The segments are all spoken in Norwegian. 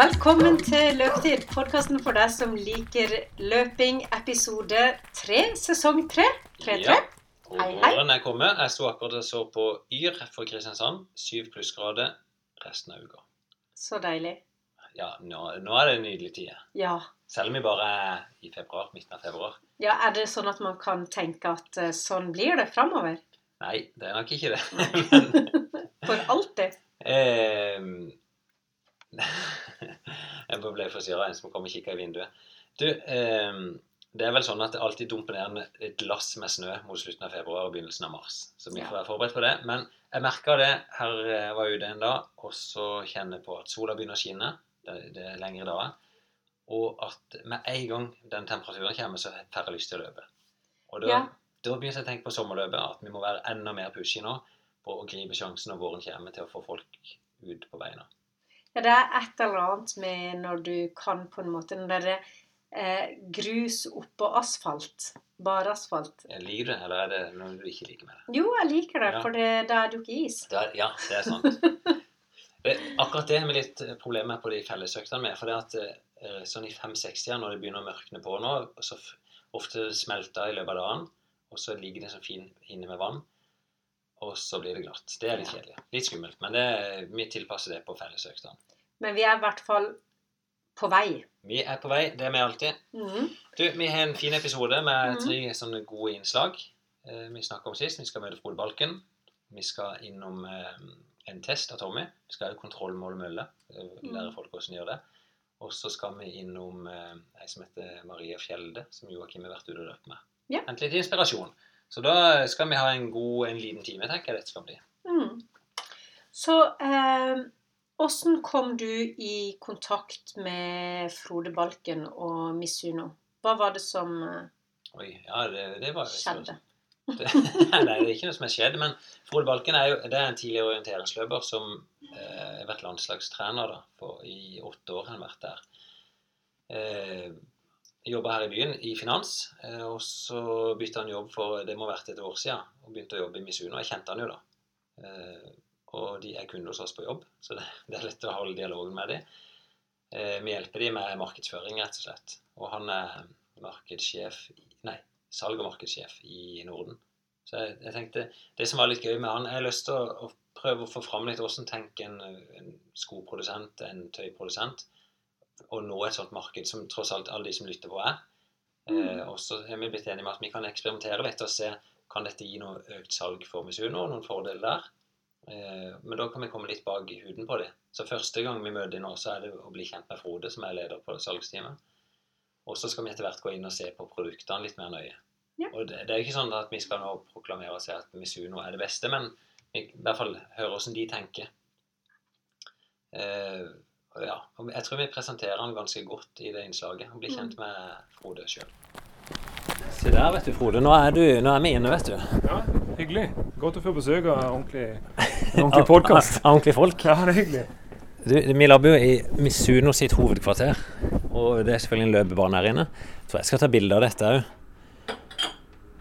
Velkommen til Løpetid, podkasten for deg som liker løping, episode tre, sesong tre. Tre, tre. Ja. Hei, hei. kommet. Jeg sto akkurat og så på Yr for Kristiansand. Syv plussgrader resten av uka. Så deilig. Ja, nå, nå er det nydelig tid. Ja. Selv om vi bare er i februar, midten av februar. ja. Er det sånn at man kan tenke at eh, sånn blir det framover? Nei, det er nok ikke det. Men For alltid? ehm, Jeg ble forstyrra en som kom og kikka i vinduet. Du, eh, det er vel sånn at det alltid dumper ned et lass med snø mot slutten av februar og begynnelsen av mars. Så vi får være forberedt på det. Men jeg merka det her jeg var ute en dag, og så kjenner jeg på at sola begynner å skinne. Det, det er lengre dager. Og at med en gang den temperaturen kommer, så får jeg lyst til å løpe. Og da, Ja. da begynte jeg å tenke på sommerløpet, at vi må være enda mer pushy nå på å gripe sjansen når våren kommer, til å få folk ut på beina. Ja, det er et eller annet med når du kan på en måte Når det er eh, grus oppå asfalt, bare asfalt Jeg Liker det, eller er det noe du ikke liker med det? Jo, jeg liker det, Ja. for det, da er det jo ikke is. det er, ja, det er sant. Det, akkurat det har vi litt eh, problemer med på de fellesøktene med. For det at eh, sånn i 5-60 når det begynner å mørkne på nå, så ofte smelter i løpet av dagen, og så ligger det så fint inne med vann, og så blir det glatt. Det er litt kjedelig. Litt skummelt, men det, vi tilpasser det på fellesøktene. Men vi er i hvert fall på vei. Vi er på vei, det er vi alltid. Mhm. Du, vi har en fin episode med Mhm. tre sånne gode innslag. Eh, vi snakket om sist. Vi skal møte Frode Balken. Vi skal innom eh, en test av Tommy. Vi skal ha kontrollmål mølle. eh, Lære Mhm. folk hvordan de gjør det. Og så skal vi innom eh, ei som heter Maria Fjelde, som Joakim har vært ute og løpt med. Ja. Hente litt inspirasjon. Så da skal vi ha en god en liten time, tenker jeg dette skal bli. Mm. Så eh, kom du i kontakt med Frode Balken og Misuno? Hva var det som eh, Oi, ja, det, det var skjedde? Det, nei, det er ikke noe som har skjedd. Men Frode Balken er jo det er en tidligere orienteringsløper som eh, har vært landslagstrener da, for, i åtte år. har vært der. Eh, Jobba her i byen i finans, eh, og så bytta han jobb for det må ha vært et år siden. Og begynte å jobbe i Misuno. Jeg kjente han jo da. Eh, og de er kunder hos oss på jobb, så det, er lett å holde dialogen med dem. Eh, vi hjelper dem med markedsføring, rett og slett. Og han er markedssjef Nei, salg- og markedssjef i Norden. Så jeg, jeg tenkte, Det som var litt gøy med han, jeg har lyst til å, å prøve å få fram litt hvordan tenker en, en skoprodusent, en tøyprodusent, og nå et sånt marked som tross alt alle de som lytter på, er. Mm. og så har vi blitt enige med at vi kan eksperimentere litt og se kan dette gi noe økt salg for Misuno, noen fordeler der. Eh, men da kan vi komme litt bak i huden på det. Så første gang vi møter dem nå, så er det å bli kjent med Frode, som er leder på salgsteamet. Og så skal vi etter hvert gå inn og se på produktene litt mer nøye. Ja. Og det, det er ikke sånn at vi skal nå proklamere og si at Misuno er det beste, men i hvert fall høre hvordan de tenker. Eh, og ja, jeg tror vi presenterer han ganske godt i det innslaget. Han blir kjent med Frode sjøl. Se der, vet du, Frode. Nå er, du, nå er vi inne, vet du. Ja, hyggelig. Godt å få besøk av ordentlig, ordentlig podkast. Av ordentlige folk. Ja, det er hyggelig. Du, vi labber jo i Misuno sitt hovedkvarter, og det er selvfølgelig en løpebane her inne. Så jeg skal ta bilde av dette òg.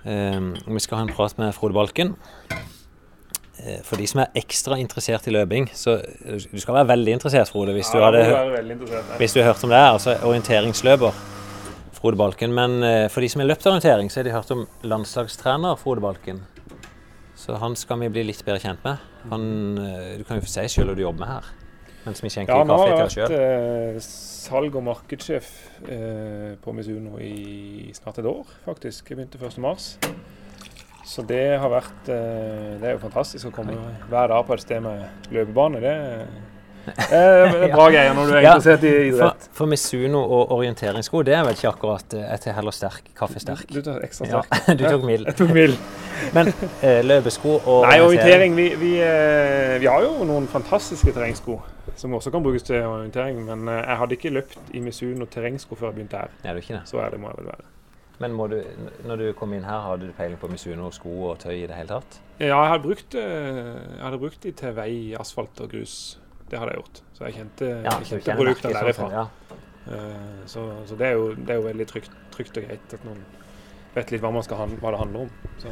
Um, vi skal ha en prat med Frode Balken. Eh, For de som er ekstra interessert i løping, så eh, du skal være veldig interessert, Frode, hvis du, hadde, hvis du har hørt om det. Altså orienteringsløper Frode Balken. Men eh, for de som har løpt orientering, så har de hørt om landslagstrener Frode Balken. Så han skal vi bli litt bedre kjent med. Han, du kan jo få si sjøl hva du jobber med her. Mens vi skjenker Ja, har kaffe til oss vært sjøl. eh, salg- og markedssjef eh, på Misuno i snart et år, faktisk. Jeg begynte 1. Så det har vært eh, Det er jo fantastisk å komme hver dag på et sted med løpebane. Det, eh, det er bra greier når du er Ja, interessert i For, idrett. for Misuno og orienteringssko, det er vel ikke akkurat eh, Jeg tar heller sterk. Kaffesterk. Du tar ekstra Ja, sterk. du tok mild. Jeg tok mild. Men eh, løpesko og Nei, orientering vi, vi, eh, vi har jo noen fantastiske terrengsko som også kan brukes til orientering. Men eh, jeg hadde ikke løpt i Misuno terrengsko før jeg begynte her. Er du ikke det? Så er det må jeg vel være. Men du, når du kom inn her, hadde du peiling på Misuno sko og tøy i det hele tatt? Ja, jeg hadde brukt, eh, jeg hadde brukt de til vei, asfalt og grus. Det hadde jeg gjort. Så jeg kjente, Ja, jeg kjente produktene derifra. sånn Ja. Eh, Så, så det, er jo, det er jo veldig trygt, trygt og greit at noen vet litt hva, man skal, hva det handler om. Så,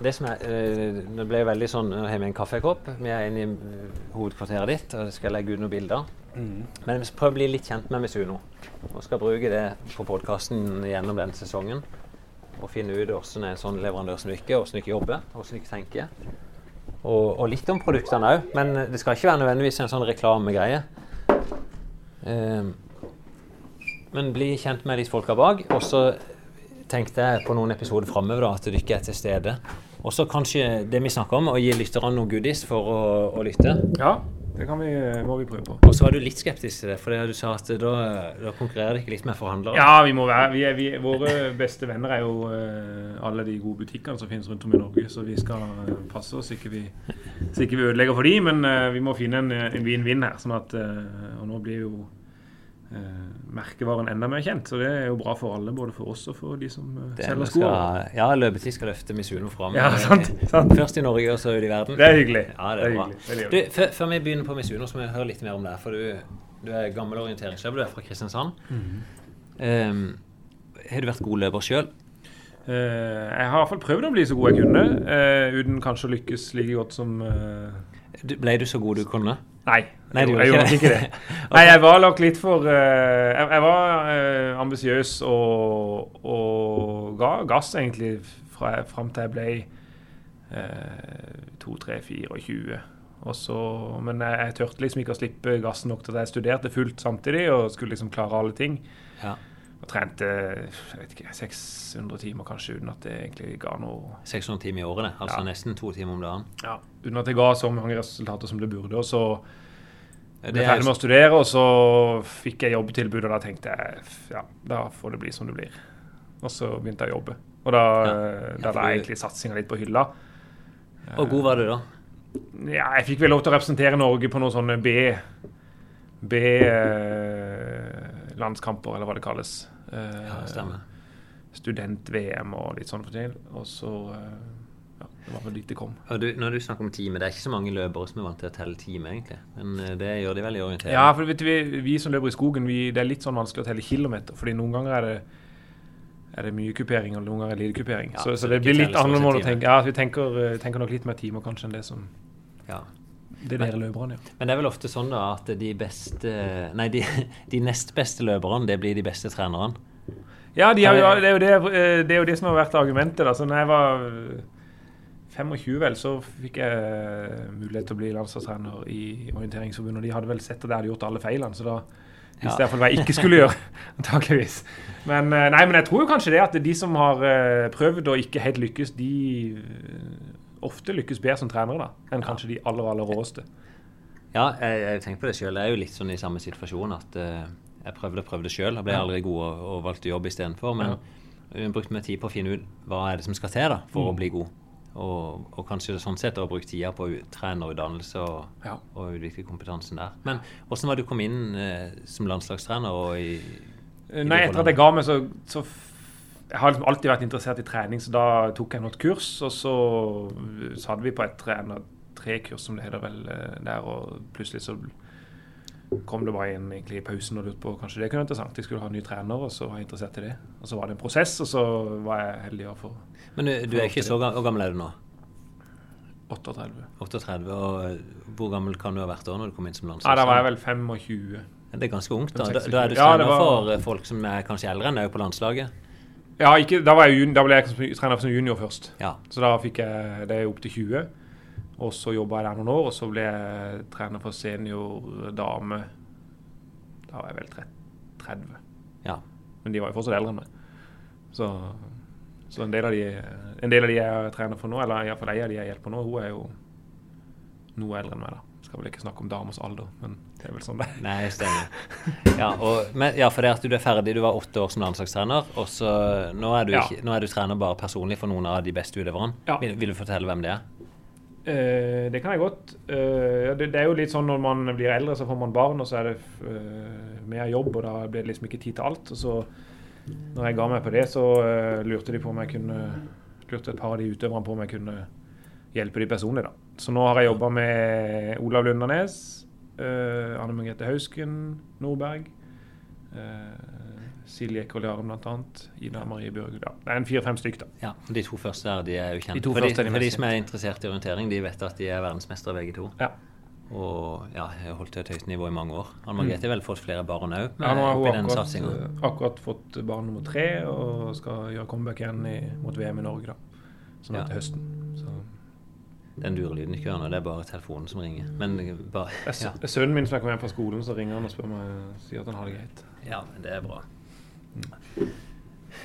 Det som er, eh, det ble veldig sånn Nå har vi en kaffekopp. Vi er inne i eh, hovedkvarteret ditt, og skal legge ut noen bilder. Men vi skal prøve å bli litt kjent med Misuno. Og skal bruke det på podkasten gjennom denne sesongen. Og finne ut hvordan en sånn leverandør ikke, hvordan ikke jobber, hvordan ikke tenker. Og, og litt om produktene òg, men det skal ikke være nødvendigvis en sånn reklamegreie. Um, men bli kjent med de folka bak. Og så tenkte jeg på noen episoder framover at dere er til stede. Og så kanskje det vi snakker om, å gi lytterne noen goodies for å, å lytte. Ja, det kan vi, må vi prøve på. Og så var du litt skeptisk til det, for du sa at da, da konkurrerer dere ikke litt med forhandlere. Ja, vi må være, vi er, vi, våre beste venner er jo uh, alle de gode butikkene som finnes rundt om i Norge, så vi skal passe oss så ikke vi, så ikke vi ødelegger for de, men uh, vi må finne en vinn-vinn her. sånn at, Og nå blir jo merkevaren enda mer kjent. Så det er jo bra for alle, både for oss og for de som uh, selger sko. Ja, løpetid skal løfte Misuno fram. Ja, sant, sant. Først i Norge, og så ut i verden. Det er hyggelig. Ja, det er, det er bra. Hyggelig. Du, før, før, vi begynner på Misuno, så må vi høre litt mer om det. For du, du er gammel orienteringsløper, du er fra Kristiansand. Mm -hmm. um, har du vært god løper sjøl? Uh, jeg har i hvert fall prøvd å bli så god jeg kunne, uh, uten kanskje å lykkes like godt som Ble du så god du kunne? Nei, Nei jeg, jeg gjorde ikke det. Nei, jeg var nok litt for uh, Jeg, jeg var uh, ambisiøs og, og, ga gass egentlig fra, fram til jeg ble uh, 2, 3, 24. Så, men jeg, jeg tørte liksom ikke å slippe gassen nok til at jeg studerte fullt samtidig og skulle liksom klare alle ting. Ja. Og trente jeg vet ikke, 600 timer kanskje uten at det egentlig ga noe 600 timer i året. Altså ja. nesten to timer om dagen? Ja. Uten at det ga så mange resultater som det burde. Og så ble jeg ferdig med å studere, og så fikk jeg jobbtilbud, og da tenkte jeg ja, da får det bli som det blir. Og så begynte jeg å jobbe. Og da, ja. da la jeg egentlig satsinga litt på hylla. Hvor god var du da? Ja, jeg fikk vel lov til å representere Norge på noen sånne B... B landskamper, eller hva det kalles. ja. Student-VM og litt sånn for til. Og så ja, det var vel dit det kom. Du, når du snakker om teamet, det er ikke så mange løpere som er vant til å telle teamet egentlig. Men det gjør de veldig orientert. Ja, for vet du, vi, vi som løper i skogen, vi, det er litt sånn vanskelig å telle kilometer. fordi noen ganger er det er det mye kupering, og noen ganger er det lite kupering. Ja, så, så, det blir litt annerledes å tenke Ja, vi tenker, tenker, nok litt mer timer kanskje enn det som ja. Det er dere løperne, ja. Men det er vel ofte sånn da at de beste Nei, de, de nest beste løperne, det blir de beste trenerne. Ja, de har, det, er jo det, eh, det, er jo det, som har vært argumentet. da. Så når jeg var 25, vel, så fikk jeg mulighet til å bli landslagstrener i Orienteringsforbundet. Og de hadde vel sett at jeg hadde gjort alle feilene, så da visste jeg iallfall hva jeg ikke skulle gjøre. antakeligvis. Men, eh, nei, men jeg tror jo kanskje det at de som har eh, prøvd og ikke helt lykkes, de ofte lykkes bedre som trenere da, enn kanskje de aller, aller råeste. Ja, jeg, jeg tenker på det sjøl. Jeg er jo litt sånn i samme situasjon at uh, jeg prøvde og prøvde sjøl og ble aldri god og, og valgte jobb istedenfor. Men ja. jeg brukte meg tid på å finne ut hva er det som skal til da, for mm. å bli god. Og, og, kanskje sånn sett å bruke tida på trenerutdannelse og, ja. og utvikle kompetansen der. Men hvordan var det du kom inn uh, som landslagstrener? i, i Nei, etter at jeg ga meg, så, så jeg har liksom alltid vært interessert i trening, så da tok jeg noe kurs. Og så, så hadde vi på et trener, tre-kurs, som det heter vel eh, der, og plutselig så kom det bare inn egentlig i pausen og lurte på kanskje det kunne være interessant. Jeg skulle ha en ny trener, og så var jeg interessert i det. Og så var det en prosess, og så var jeg heldig å få Men du, du er ikke så gammel, hvor gammel er du nå? 38. 38, og eh, Hvor gammel kan du ha vært da når du kom inn som landslags? Ja, Da var jeg vel 25. Det er ganske ungt. Da, da, da er du trener ja, var... for eh, folk som er kanskje eldre enn deg på landslaget? Ja, ikke, da, jeg, da, ble jeg trener som junior først. Ja. Så da fikk jeg det opp til 20. Og så jobba jeg der noen år, og så ble jeg trener for senior dame. Da var jeg vel 30. Ja. Men de var jo fortsatt eldre enn meg. Så, så en, del de, en, del av de, jeg trener for nå, eller iallfall ei av de jeg hjelper nå, hun er jo noe eldre enn meg. da. Skal vel ikke snakke om damers alder, men det er vel sånn det Nei, stemmer. Ja, og, men, ja, for det at du er ferdig, du var åtte år som landslagstrener, og så nå er, du ja. ikke, nå er du trener bare personlig for noen av de beste utøverne. Ja. Vil, vil, du fortelle hvem det er? Eh, det kan jeg godt. Eh, det, det, er jo litt sånn når man blir eldre, så får man barn, og så er det eh, mer jobb, og da blir det liksom ikke tid til alt. Og så når jeg ga meg på det, så uh, lurte de på om jeg kunne lurte et par av de utøverne på om jeg kunne hjelpe de personlig, da. Så nå har jeg jobba med Olav Lundernes, uh, Anne Margrethe Hausken Nordberg, uh, Silje Ekroll Jarum bl.a. Ida Marie Bjørg. Ja, det er en fire-fem stykker, da. Ja, De to første der, de er jo kjent. De for, de, for de som er interessert i orientering, de vet at de er verdensmestere begge to. Ja. Og ja, jeg har holdt til et høyt nivå i mange år. Anne Margrethe har vel fått flere barn òg Ja, nå har hun akkurat, eh, akkurat fått barn nummer tre og skal gjøre comeback igjen i, mot VM i Norge, da. Sånn Ja. heter høsten. Den durelyden ikke hører nå, det er bare telefonen som ringer. Men bare ja. sønnen min som jeg kommer hjem fra skolen, så ringer han og spør meg sier at han har det greit. Ja, men det er bra.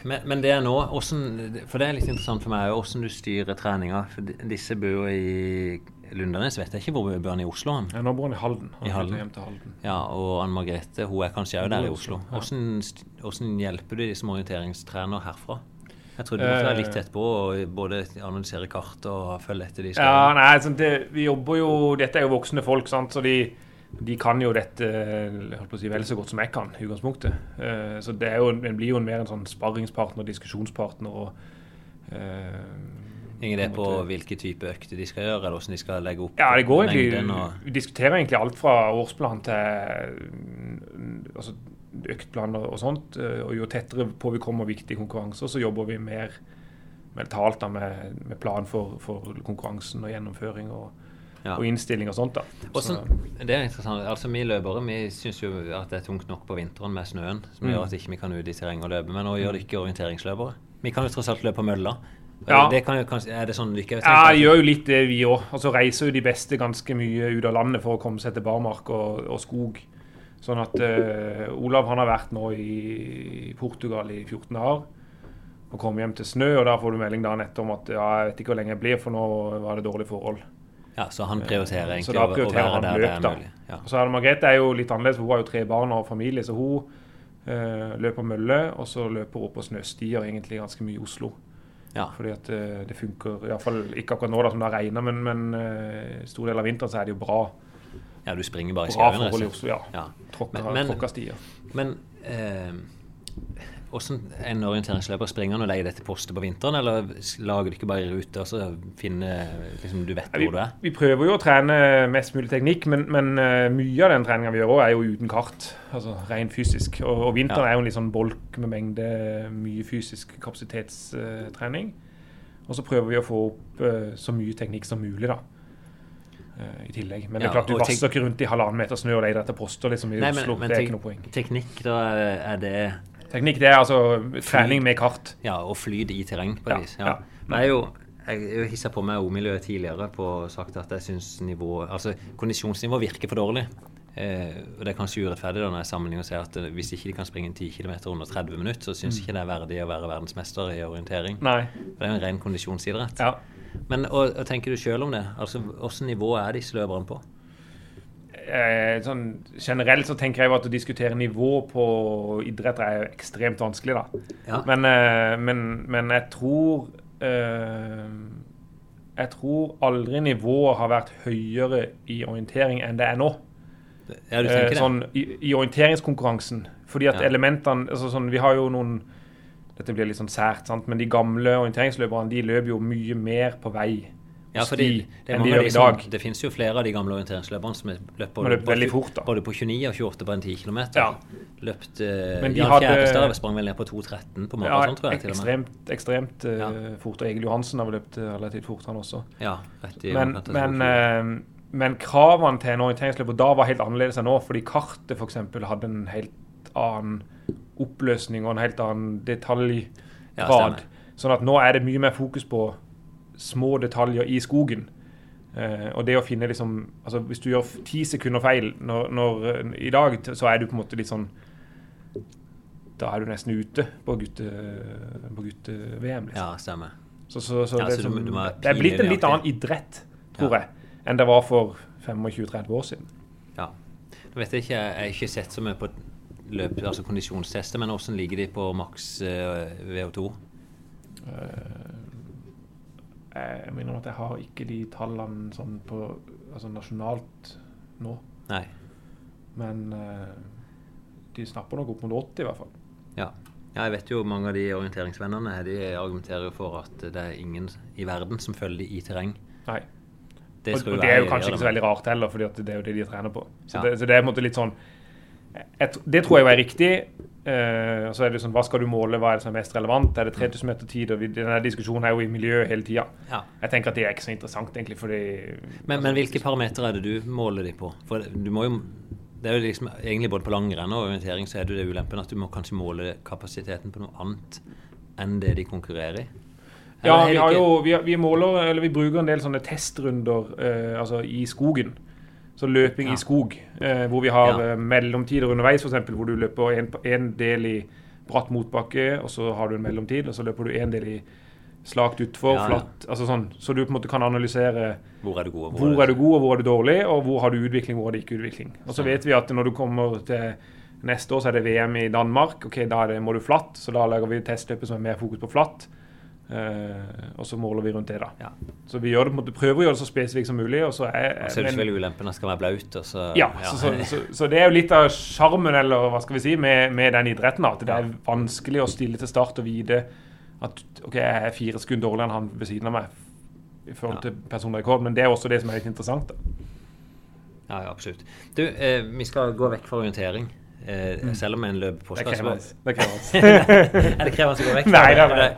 Men, men det er nå hvordan, For det er litt interessant for meg hvordan du styrer treninga. For disse bor i Lundanes, vet jeg ikke hvor bor han i Oslo? han? Ja, nå bor han i Halden. Han I Halden. hjem til Halden. Ja, og Anne Margrethe hun er kanskje òg der i Oslo. Hvordan, hvordan hjelper du de som orienteringstrener herfra? Jeg trodde du måtte være litt tett på og både analysere kart og følge etter de skal Ja, nei, sånn det, vi jobber jo Dette er jo voksne folk, sant, så de, de kan jo dette si, vel så godt som jeg kan, i utgangspunktet. Uh, så det jo, en blir jo mer en sånn sparringspartner, diskusjonspartner og uh, Ingen idé på hvilken hvilke type økter de skal gjøre, eller hvordan de skal legge opp Ja, det går mengden egentlig og Vi diskuterer egentlig alt fra årsplan til mm, altså, øktplaner og sånt. eh, Og jo tettere på vi kommer viktige konkurranser, så jobber vi mer mentalt da, med, med plan for, for konkurransen og gjennomføring og, ja. og innstilling og sånt. da. Hvordan, Så- det er interessant. Altså, Vi løpere vi syns jo at det er tungt nok på vinteren med snøen, som Mm. gjør at ikke vi kan ut i terreng og løpe. Men nå gjør det ikke orienteringsløpere. Vi kan jo tross alt løpe på mølla. Ja. Det kan er det sånn ikke har Ja, jeg gjør jo litt det, vi òg. Altså, reiser jo de beste ganske mye ut av landet for å komme seg til barmark og, og skog. Sånn at uh, Olav han har vært nå i Portugal i 14 år og kom hjem til snø. og Da får du melding dagen etter om at ja, jeg vet ikke hvor lenge jeg blir, for nå var det dårlige forhold. Ja, Så han prioriterer Så egentlig da å- å være han løp, det er da. mulig. Ja. Og så er det Margrethe er jo litt annerledes, for hun har jo tre barn og familie, så hun uh, løper mølle, og så løper hun på snøstier egentlig ganske mye i Oslo. Ja. Fordi at uh, det funker, iallfall ikke akkurat nå da som det har regna, men, men eh, stor del av vinteren så er det jo bra, ja, du springer bare i skauen. i. Oslo. Ja. Ja. Tråkka, Men- men- tråkka stier. Men eh, hvordan en orienteringsløper springer når og leier dette postet på vinteren, eller lager du ikke bare ruter og så finner liksom, du vet hvor du er? vi prøver jo å trene mest mulig teknikk, men, men eh, mye av den treninga vi gjør òg, er jo uten kart. Altså rent fysisk. Og, og vinteren Ja. er jo en litt sånn bolk med mengde mye fysisk kapasitetstrening. og så prøver vi å få opp uh, så mye teknikk som mulig, da. Eh, I tillegg. Men det er klart du vasser ikke rundt i halvannen meter snø og leter etter poster liksom i Nei, men- Oslo. men det er ikke noe poeng. Teknikk, da er- er det Teknikk det er altså trening med kart. Ja, og flyt i terreng, på et Ja, vis. Ja. Men jeg er jo jeg har hissa på meg O-miljøet tidligere på sagt at jeg syns Altså, kondisjonsnivået virker for dårlig. Eh, og det er kanskje urettferdig da når jeg sammenligner og ser at eh, hvis ikke de kan springe 10 km under 30 minutter, så syns ikke det er verdig å være verdensmester i orientering. Nei. For det er jo en ren kondisjonsidrett. Ja. Men og, og tenker du sjøl om det? Altså, Hvilket nivå er disse løperne på? eh, sånn, generelt så tenker jeg at å diskutere nivå på idretter er ekstremt vanskelig, da. Ja. Men, eh, men, men jeg tror eh, Jeg tror aldri nivået har vært høyere i orientering enn det er nå. Ja, du Eh, sånn, i, I orienteringskonkurransen. Fordi at Ja. elementene altså sånn, Vi har jo noen Dette blir litt sånn sært, sant? men de gamle orienteringsløperne de løper jo mye mer på vei Ja, fordi det, enn de de som, det finnes jo flere av de gamle orienteringsløperne som løper, løper veldig fort, både på 29 og 28 på en 10 km. Ja. Løpt uh, Jan Fjærestad sprang vel ned på 2,13 på Ja, maraton, tror jeg. til og med. ekstremt, ekstremt eh, Ja. fort. Og Egil Johansen har vel løpt eh, relativt fort, han også. Ja, rett i Men, men, 22. eh, men kravene til en orienteringsløper da var helt annerledes enn nå, fordi kartet f.eks. hadde en helt annen oppløsning og en helt annen detaljgrad. Ja, sånn at nå er det mye mer fokus på små detaljer i skogen. Uh, og det å finne liksom altså Hvis du gjør ti sekunder feil når, når, i dag, så er du på en måte litt sånn Da er du nesten ute på gutte- på gutte-VM. liksom. Ja, stemmer. Så, så, så Ja, det, så du- som- du det er blitt en litt annen idrett, tror Ja. jeg, enn det var for 25-30 år siden. Ja. Nå vet jeg ikke, jeg har ikke sett så mye på løp, altså kondisjonstester, men hvordan ligger de på maks eh, VO2? Jeg minner om at jeg har ikke de tallene sånn på altså nasjonalt nå. Nei. Men eh, de snapper nok opp mot 80 i hvert fall. Ja. ja, jeg vet jo mange av de orienteringsvennene de argumenterer for at det er ingen i verden som følger de i terreng. Nei. Det og, og det er jo kanskje ikke så veldig rart heller, for det er jo det de trener på. Så, Ja. det, så det er på en måte litt sånn tr- det tror jeg er riktig. Uh, så er det sånn, Hva skal du måle? Hva er det som er mest relevant? Er det 3000 meter tid? Og vi, denne diskusjonen er jo i miljøet hele tida. Ja. Jeg tenker at det er ikke så interessant, egentlig. fordi... Men, men hvilke parametere er det du måler de på? For du må jo det er jo liksom, Egentlig både på langrenn og orientering så er det jo det ulempen at du må kanskje måle kapasiteten på noe annet enn det de konkurrerer i. Eller Ja, vi, har jo, vi, vi måler, eller vi bruker en del sånne testrunder uh, altså i skogen. Så løping Ja. i skog, eh, hvor vi har Ja. eh, mellomtider underveis, f.eks. Hvor du løper en, en del i bratt motbakke, og så har du en mellomtid, og så løper du en del i slakt utfor, Ja, flatt altså sånn. Så du på en måte kan analysere Hvor er du god? og hvor er du god, og hvor er du dårlig, og hvor har du utvikling, hvor er det ikke utvikling. Og så vet vi at når du kommer til neste år, så er det VM i Danmark. ok, Da det, må du flatt, så da lager vi testløpet som er mer fokus på flatt. Eh, og så måler vi rundt det, da. Ja. Så vi gjør det, på en måte, prøver å gjøre det så spesifikt som mulig. Og så er, Og så er det men- selvfølgelig ulempen skal være blaut. Og så, ja, så, så, så, så det er jo litt av sjarmen, eller hva skal vi si, med, med den idretten. At det er vanskelig å stille til start og vite at ok, jeg er fire sekunder dårligere enn han ved siden av meg i forhold Ja. til personlig rekord. Men det er også det som er litt interessant. da. Ja, ja, absolutt. Du, eh, vi skal gå vekk fra orientering. Eh, Selv om en løper på postkast. Det er krevende. Er det krevende å gå vekk? Nei, det er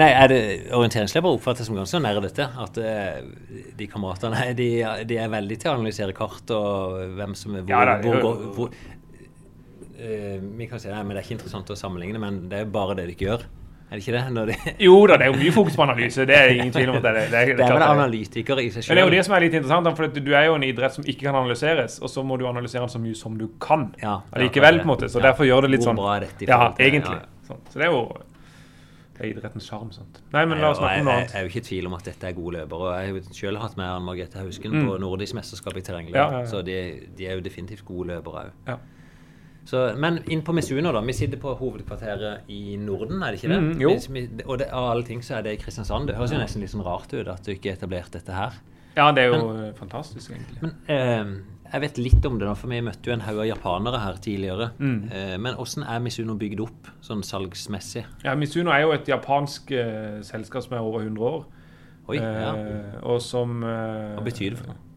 Nei, er det orienteringsløpere oppfattes som ganske nerdete? At uh, de kameratene de, de er veldig til å analysere kart og hvem som er hvor, Ja, hvor, hvor, hvor uh, Vi kan si nei, men det er ikke interessant å sammenligne, men det er bare det de ikke gjør. Er det ikke det? Når det... Jo da, det er jo mye fokus på analyse. Det er ingen tvil om at det det. Det det er vel er. analytikere i seg Men det er jo det som er litt interessant, for du er jo en idrett som ikke kan analyseres, og så må du analysere den så mye som du kan Ja, allikevel, på en måte. Så ja. derfor gjør det litt Hvor sånn bra er dette i Ja, egentlig. ja. Sånn. Så det er jo det er idrettens sjarm. Nei, men la oss snakke om noe jeg, annet. jeg er jo ikke i tvil om at dette er gode løpere. Jeg har jo selv hatt med Anne Margrethe Hausken Mm. på nordisk mesterskap i terrengløp, så de, de er jo definitivt gode løpere òg. Så, men inn på Misuno, da. Vi sitter på hovedkvarteret i Norden, er det ikke det? Mm, jo. Vi, og det, av alle ting så er det i Kristiansand. Det høres jo nesten litt sånn rart ut at du ikke etablerte dette her. Ja, det er jo men, fantastisk, egentlig. Men eh, jeg vet litt om det, da, for vi møtte jo en haug av japanere her tidligere. Mm. Eh, men hvordan er Misuno bygd opp, sånn salgsmessig? Ja, Misuno er jo et japansk eh, selskap som er over 100 år. Oi, ja. Eh, og som eh, Hva betyr det for noe?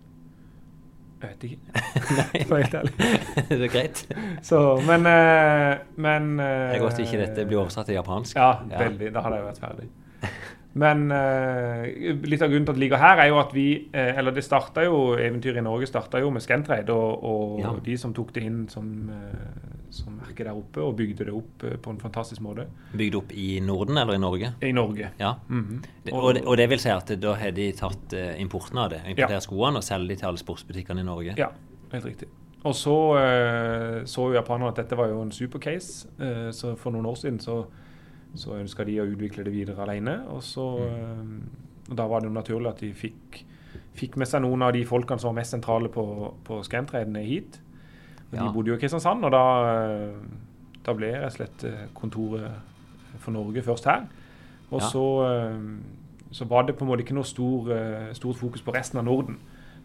Jeg vet ikke. Nei, For helt ærlig. det er greit. Så, men eh, Men Det er godt ikke dette blir oversatt til japansk. Ja, veldig. Da hadde jeg vært ferdig. Men eh, litt av grunnen til at det ligger her, er jo at vi eh, Eller det starta jo Eventyret i Norge starta jo med Scantrade, og, og Ja. de som tok det inn som, som merke der oppe, og bygde det opp eh, på en fantastisk måte. Bygd opp i Norden eller i Norge? I Norge. Ja. Mhm. Det, og, det, og det vil si at da har de tatt eh, importen av det, importert skoene og selger de til alle sportsbutikkene i Norge? Ja, helt riktig. Og så eh, så jo japanerne at dette var jo en supercase, så for noen år siden så, så ønska de å utvikle det videre alene. Og så Mm. og da var det jo naturlig at de fikk, fikk med seg noen av de folkene som var mest sentrale på, på Scantrade hit. Og. De bodde jo i Kristiansand, og da, eh, da ble rett og slett eh, kontoret for Norge først her. Og så, eh, så var det på en måte ikke noe stor, eh, stort fokus på resten av Norden.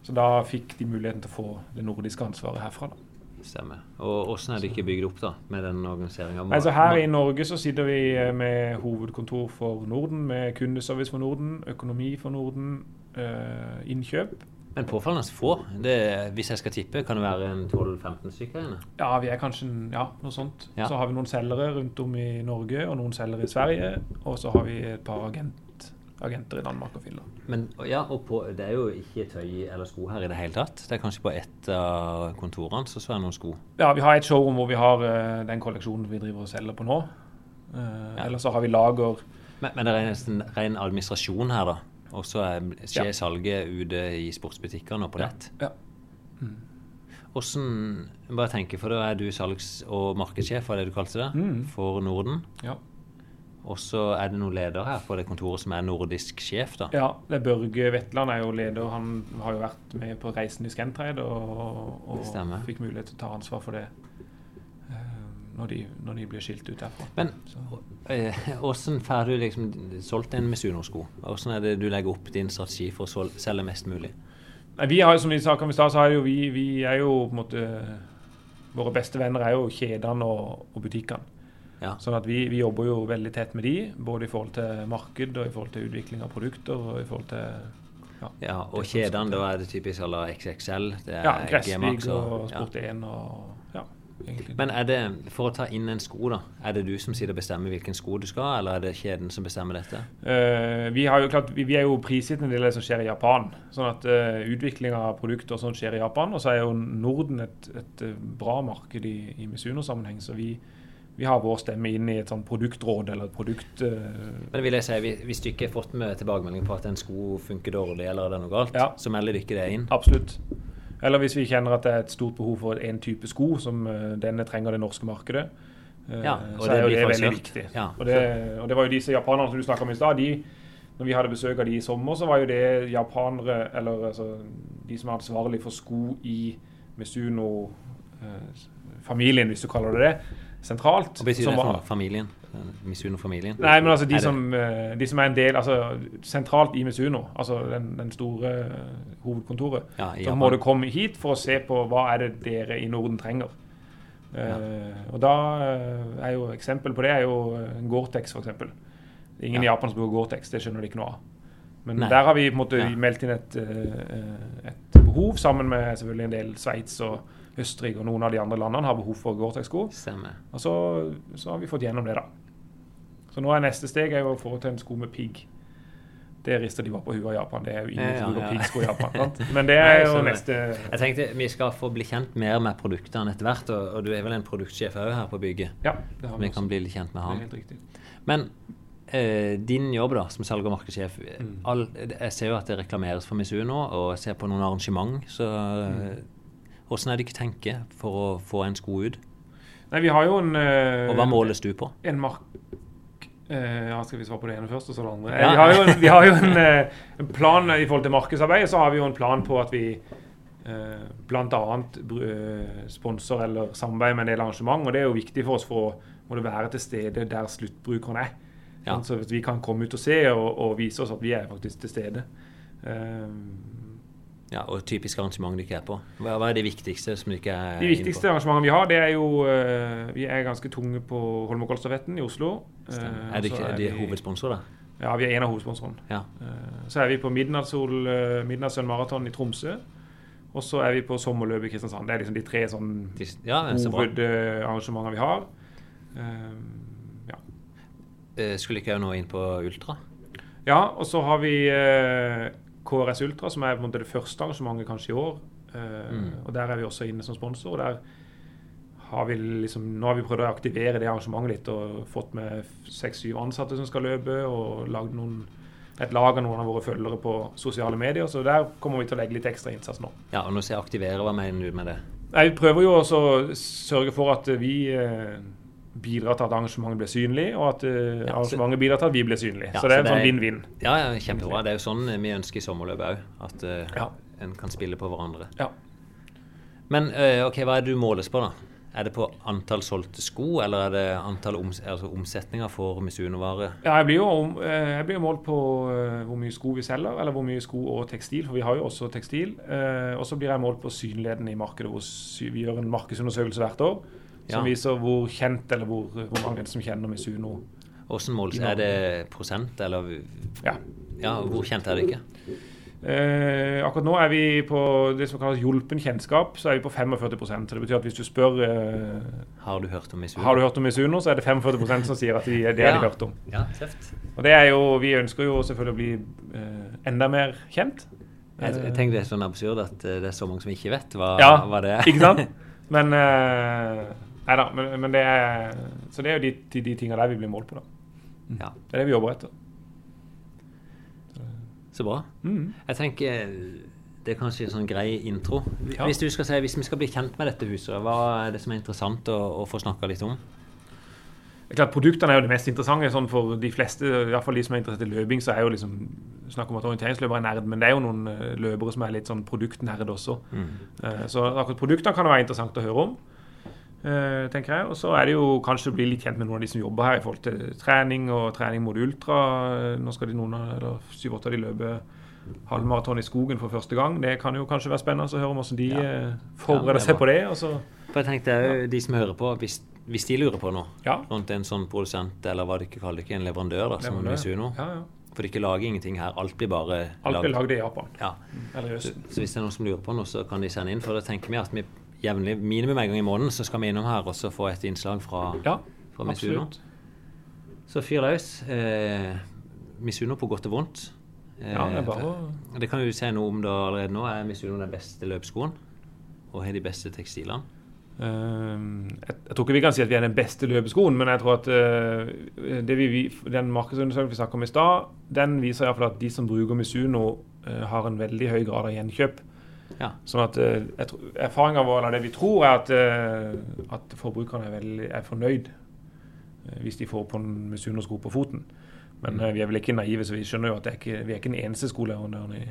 Så da fikk de muligheten til å få det nordiske ansvaret herfra. Da. Stemmer. Og hvordan er det ikke bygd opp da, med den organiseringa? Altså her i Norge så sitter vi eh, med hovedkontor for Norden, med kundeservice for Norden, økonomi for Norden, eh, innkjøp. Men påfallende få. Det, hvis jeg skal tippe, kan det være en 12-15 stykker inne? Ja, vi er kanskje ja, noe sånt. Ja. Så har vi noen selgere rundt om i Norge, og noen selgere i Sverige. Og så har vi et par agent, agenter i Danmark og Finland. Men ja, og på, det er jo ikke tøy eller sko her i det hele tatt. Det er kanskje på ett av kontorene så så er det noen sko. Ja, vi har et showroom hvor vi har uh, den kolleksjonen vi driver og selger på nå. Uh, Ja. Eller så har vi lager Men, men det er nesten ren administrasjon her, da. Og så er- skjer Ja. salget ute i sportsbutikkene og på nett. Ja. Hvordan Bare tenke for da er du salgs- og markedssjef, var det du kalte det, Mm. for Norden. ja. Og så er det noen leder her på det kontoret som er nordisk sjef, da. Ja, det er Børge Vetland er jo leder. Han har jo vært med på reisen i Scantrade og, og fikk mulighet til å ta ansvar for det når, de, når de blir skilt ut derfra. Men åssen eh, hvordan får du liksom solgt en Misuno-sko? Hvordan er det du legger opp din strategi for å selge mest mulig? Nei, vi har jo, som vi sa vi, så er jo vi, vi er jo på en måte Våre beste venner er jo kjedene og, og butikkene. Ja. Sånn at vi, vi jobber jo veldig tett med de, både i forhold til marked og i forhold til utvikling av produkter. og i forhold til ja, Ja, og kjedene, da er det typisk eller XXL. Det er Ja, Gressvig og. Sport 1 og ja. Egentlig. Men er det, for å ta inn en sko, da, er det du som sitter og bestemmer hvilken sko du skal ha, eller er det kjeden som bestemmer dette? Uh, vi, har jo klart, vi, vi er jo prisgitt en del av det som skjer i Japan. Sånn at uh, utvikling av produkter og sånt skjer i Japan. Og så er jo Norden et, et eh, bra marked i, i Misuno-sammenheng. Så vi, vi har vår stemme inn i et sånt produktråd eller et produkt... Uh... Men vil jeg si, hvis- du ikke har fått med tilbakemelding på at en sko funker dårlig, eller det er noe galt, Ja. så melder du ikke det inn. Absolutt. Eller hvis vi kjenner at det er et stort behov for en type sko som eh, denne trenger det norske markedet, eh, Ja, og så det er jo det veldig viktig. Ja. Og, det, og det var jo disse japanerne som du snakka om i stad. de når vi hadde besøk av de i sommer, så var jo det japanere, eller altså de som er ansvarlig for sko i Misuno-familien, hvis du kaller det det, sentralt. Hva betyr som det for var- noe? Familien? Misuno-familien? Nei, men altså de Er som, eh, de som er en del altså sentralt i Misuno, altså den, den store eh, hovedkontoret, Ja, så må du komme hit for å se på hva er det dere i Norden trenger. Eh, og da eh, er jo eksempel på det er jo eh, Gore-Tex f.eks. Ingen i Japan som bruker Gore-Tex, det skjønner de ikke noe av. Men Nei. der har vi på en måte Ja. meldt inn et, eh, et behov, sammen med selvfølgelig en del Sveits og Østerrike og noen av de andre landene har behov for Gore-Tex-sko. Og så, så har vi fått gjennom det, da. Så nå er neste steg er å få til en sko med pigg. Det rister de bare på huet i Japan. Det er jo ingen Ja, som bruker ja. piggsko i Japan. Sant? Men det er jo neste Jeg tenkte vi skal få bli kjent mer med produktene etter hvert, og, og du er vel en produktsjef òg her på bygget? Ja, det har Vi vi kan bli litt kjent med Det er helt riktig. Men eh, din jobb da, som salg- og markedssjef Mm. all, Jeg ser jo at det reklameres for Misuno, og jeg ser på noen arrangement. Så Mm. hvordan er det ikke tenker for å få en sko ut? Nei, vi har jo en eh, Og hva måles du på? En mark... eh, ja, skal vi svare på det ene først, og så det andre? Eh, Ja. Vi har jo, vi har jo en, eh, en plan i forhold til markedsarbeidet, så har vi jo en plan på at vi uh, bl.a. sponser eller samarbeider med en del arrangement. Og det er jo viktig for oss for å være til stede der sluttbrukeren er. Ja. Sånn, Så vi kan komme ut og se og, og vise oss at vi er faktisk til stede. Eh, Ja, Og typisk arrangement du ikke er på? Hva, er det viktigste som du ikke er De viktigste arrangementene vi har, det er jo uh, Vi er ganske tunge på Holmenkollstafetten i Oslo. Eh, Er det så er de hovedsponsor, da? Ja, vi er en av hovedsponsorene. Ja. Uh, Så er vi på Midnattssol, Midnattssønn maraton i Tromsø. Og så er vi på sommerløpet i Kristiansand. Det er liksom de tre sånn ja, så hovedarrangementene vi har. Ja. Skulle ikke jeg nå inn på Ultra? ja, og så har vi KRS Ultra, som er på en måte det første arrangementet kanskje i år. Eh, Mm. Og der er vi også inne som sponsor. og der har vi liksom, Nå har vi prøvd å aktivere det arrangementet litt og fått med seks-syv ansatte som skal løpe, og lagd noen, et lag av noen av våre følgere på sosiale medier. Så der kommer vi til å legge litt ekstra innsats nå. Ja, og nå sier aktivere. Hva mener du med det? Nei, Vi prøver jo også å sørge for at vi eh, bidrar til at arrangementet blir synlig, og at uh, Ja, så- arrangementet bidrar til at vi blir synlige. Ja, så det er en sånn vinn-vinn. Ja, ja, kjempebra. Det er jo sånn vi ønsker i sommerløpet òg. At uh, en kan spille på hverandre. Ja. Men uh, ok, hva er det du måles på, da? Er det på antall solgte sko, eller er det antall oms altså omsetninger for Misuno-vare? Ja, jeg blir jo om- eh, jeg blir målt på eh, hvor mye sko vi selger, eller hvor mye sko og tekstil, for vi har jo også tekstil. Eh, Og så blir jeg målt på synligheten i markedet. Hvor vi gjør en markedsundersøkelse hvert år som viser hvor kjent eller hvor, hvor mange som kjenner Misuno. Hvordan måles Er det prosent, eller Ja. Ja, hvor kjent er det ikke? Eh, akkurat nå er vi på det som kalles hjulpen kjennskap, så er vi på 45 Så det betyr at hvis du spør eh, Har du hørt om Misuno? har du hørt om Misuno, så er det 45% som sier at de, det har de hørt om. Ja, tøft. Og det er jo, Vi ønsker jo selvfølgelig å bli eh, enda mer kjent. Jeg, jeg tenker det er sånn absurd at eh, det er så mange som ikke vet hva, Ja, hva det er. Ikke sant? Men uh, Nei da. Men, men det er Så det er jo de, de, de tinga der vi blir målt på, da. Ja, Det er det vi jobber etter. Så bra. Mm. Jeg tenker det er kanskje en sånn grei intro. Hvis du skal si, hvis vi skal bli kjent med dette huset, hva er det som er interessant å, å få snakka litt om? Det er klart, Produktene er jo det mest interessante sånn for de fleste. I hvert fall de som er interessert i løping, så er jo liksom snakk om at orienteringsløpere er nerd, men det er jo noen eh, løpere som er litt sånn produktnerd også. Mm. Eh, Så akkurat produktene kan det være interessant å høre om, eh, tenker jeg. Og så er det jo kanskje å bli litt kjent med noen av de som jobber her i forhold til trening og trening mot ultra. Nå skal de noen av, eller syv-åtte av de løpe halvmaraton i skogen for første gang. Det kan jo kanskje være spennende å høre om hvordan de Ja. forbereder Ja, forbereder er seg på det. Og så, For jeg tenkte ja. de som hører på, hvis, hvis de lurer på noe ja, rundt en sånn produsent, eller hva de ikke kaller det, en leverandør, da, som. Misuno ja, ja. For de ikke lager ingenting her. Alt blir bare Alt blir lagd i Japan. Ja. Eller i Så, Østen. så hvis det er noen som lurer på noe, så kan de sende inn. For da tenker vi at vi jevnlig, minimum en gang i måneden, så skal vi innom her og så få et innslag fra, Ja, fra Misuno. Så fyr løs. Eh, Misuno på godt og vondt. Eh, Ja, det er bare Det kan vi si noe om da allerede nå. Er Misuno den beste løpsskoen? Og har de beste tekstilene? Ehm, jeg, jeg tror ikke vi kan si at vi er den beste løpeskoen, men jeg tror at eh, det vi, vi, den markedsundersøkelsen vi snakket om i stad, den viser iallfall at de som bruker Misuno, eh, har en veldig høy grad av gjenkjøp. Ja. Sånn at eh, Erfaringa vår, eller det vi tror, er at, eh, at forbrukerne er, er fornøyd eh, hvis de får på en Misuno-sko på foten. Men eh, vi er vel ikke naive, så vi skjønner jo at det er ikke, vi er ikke den eneste skoleverandøren i,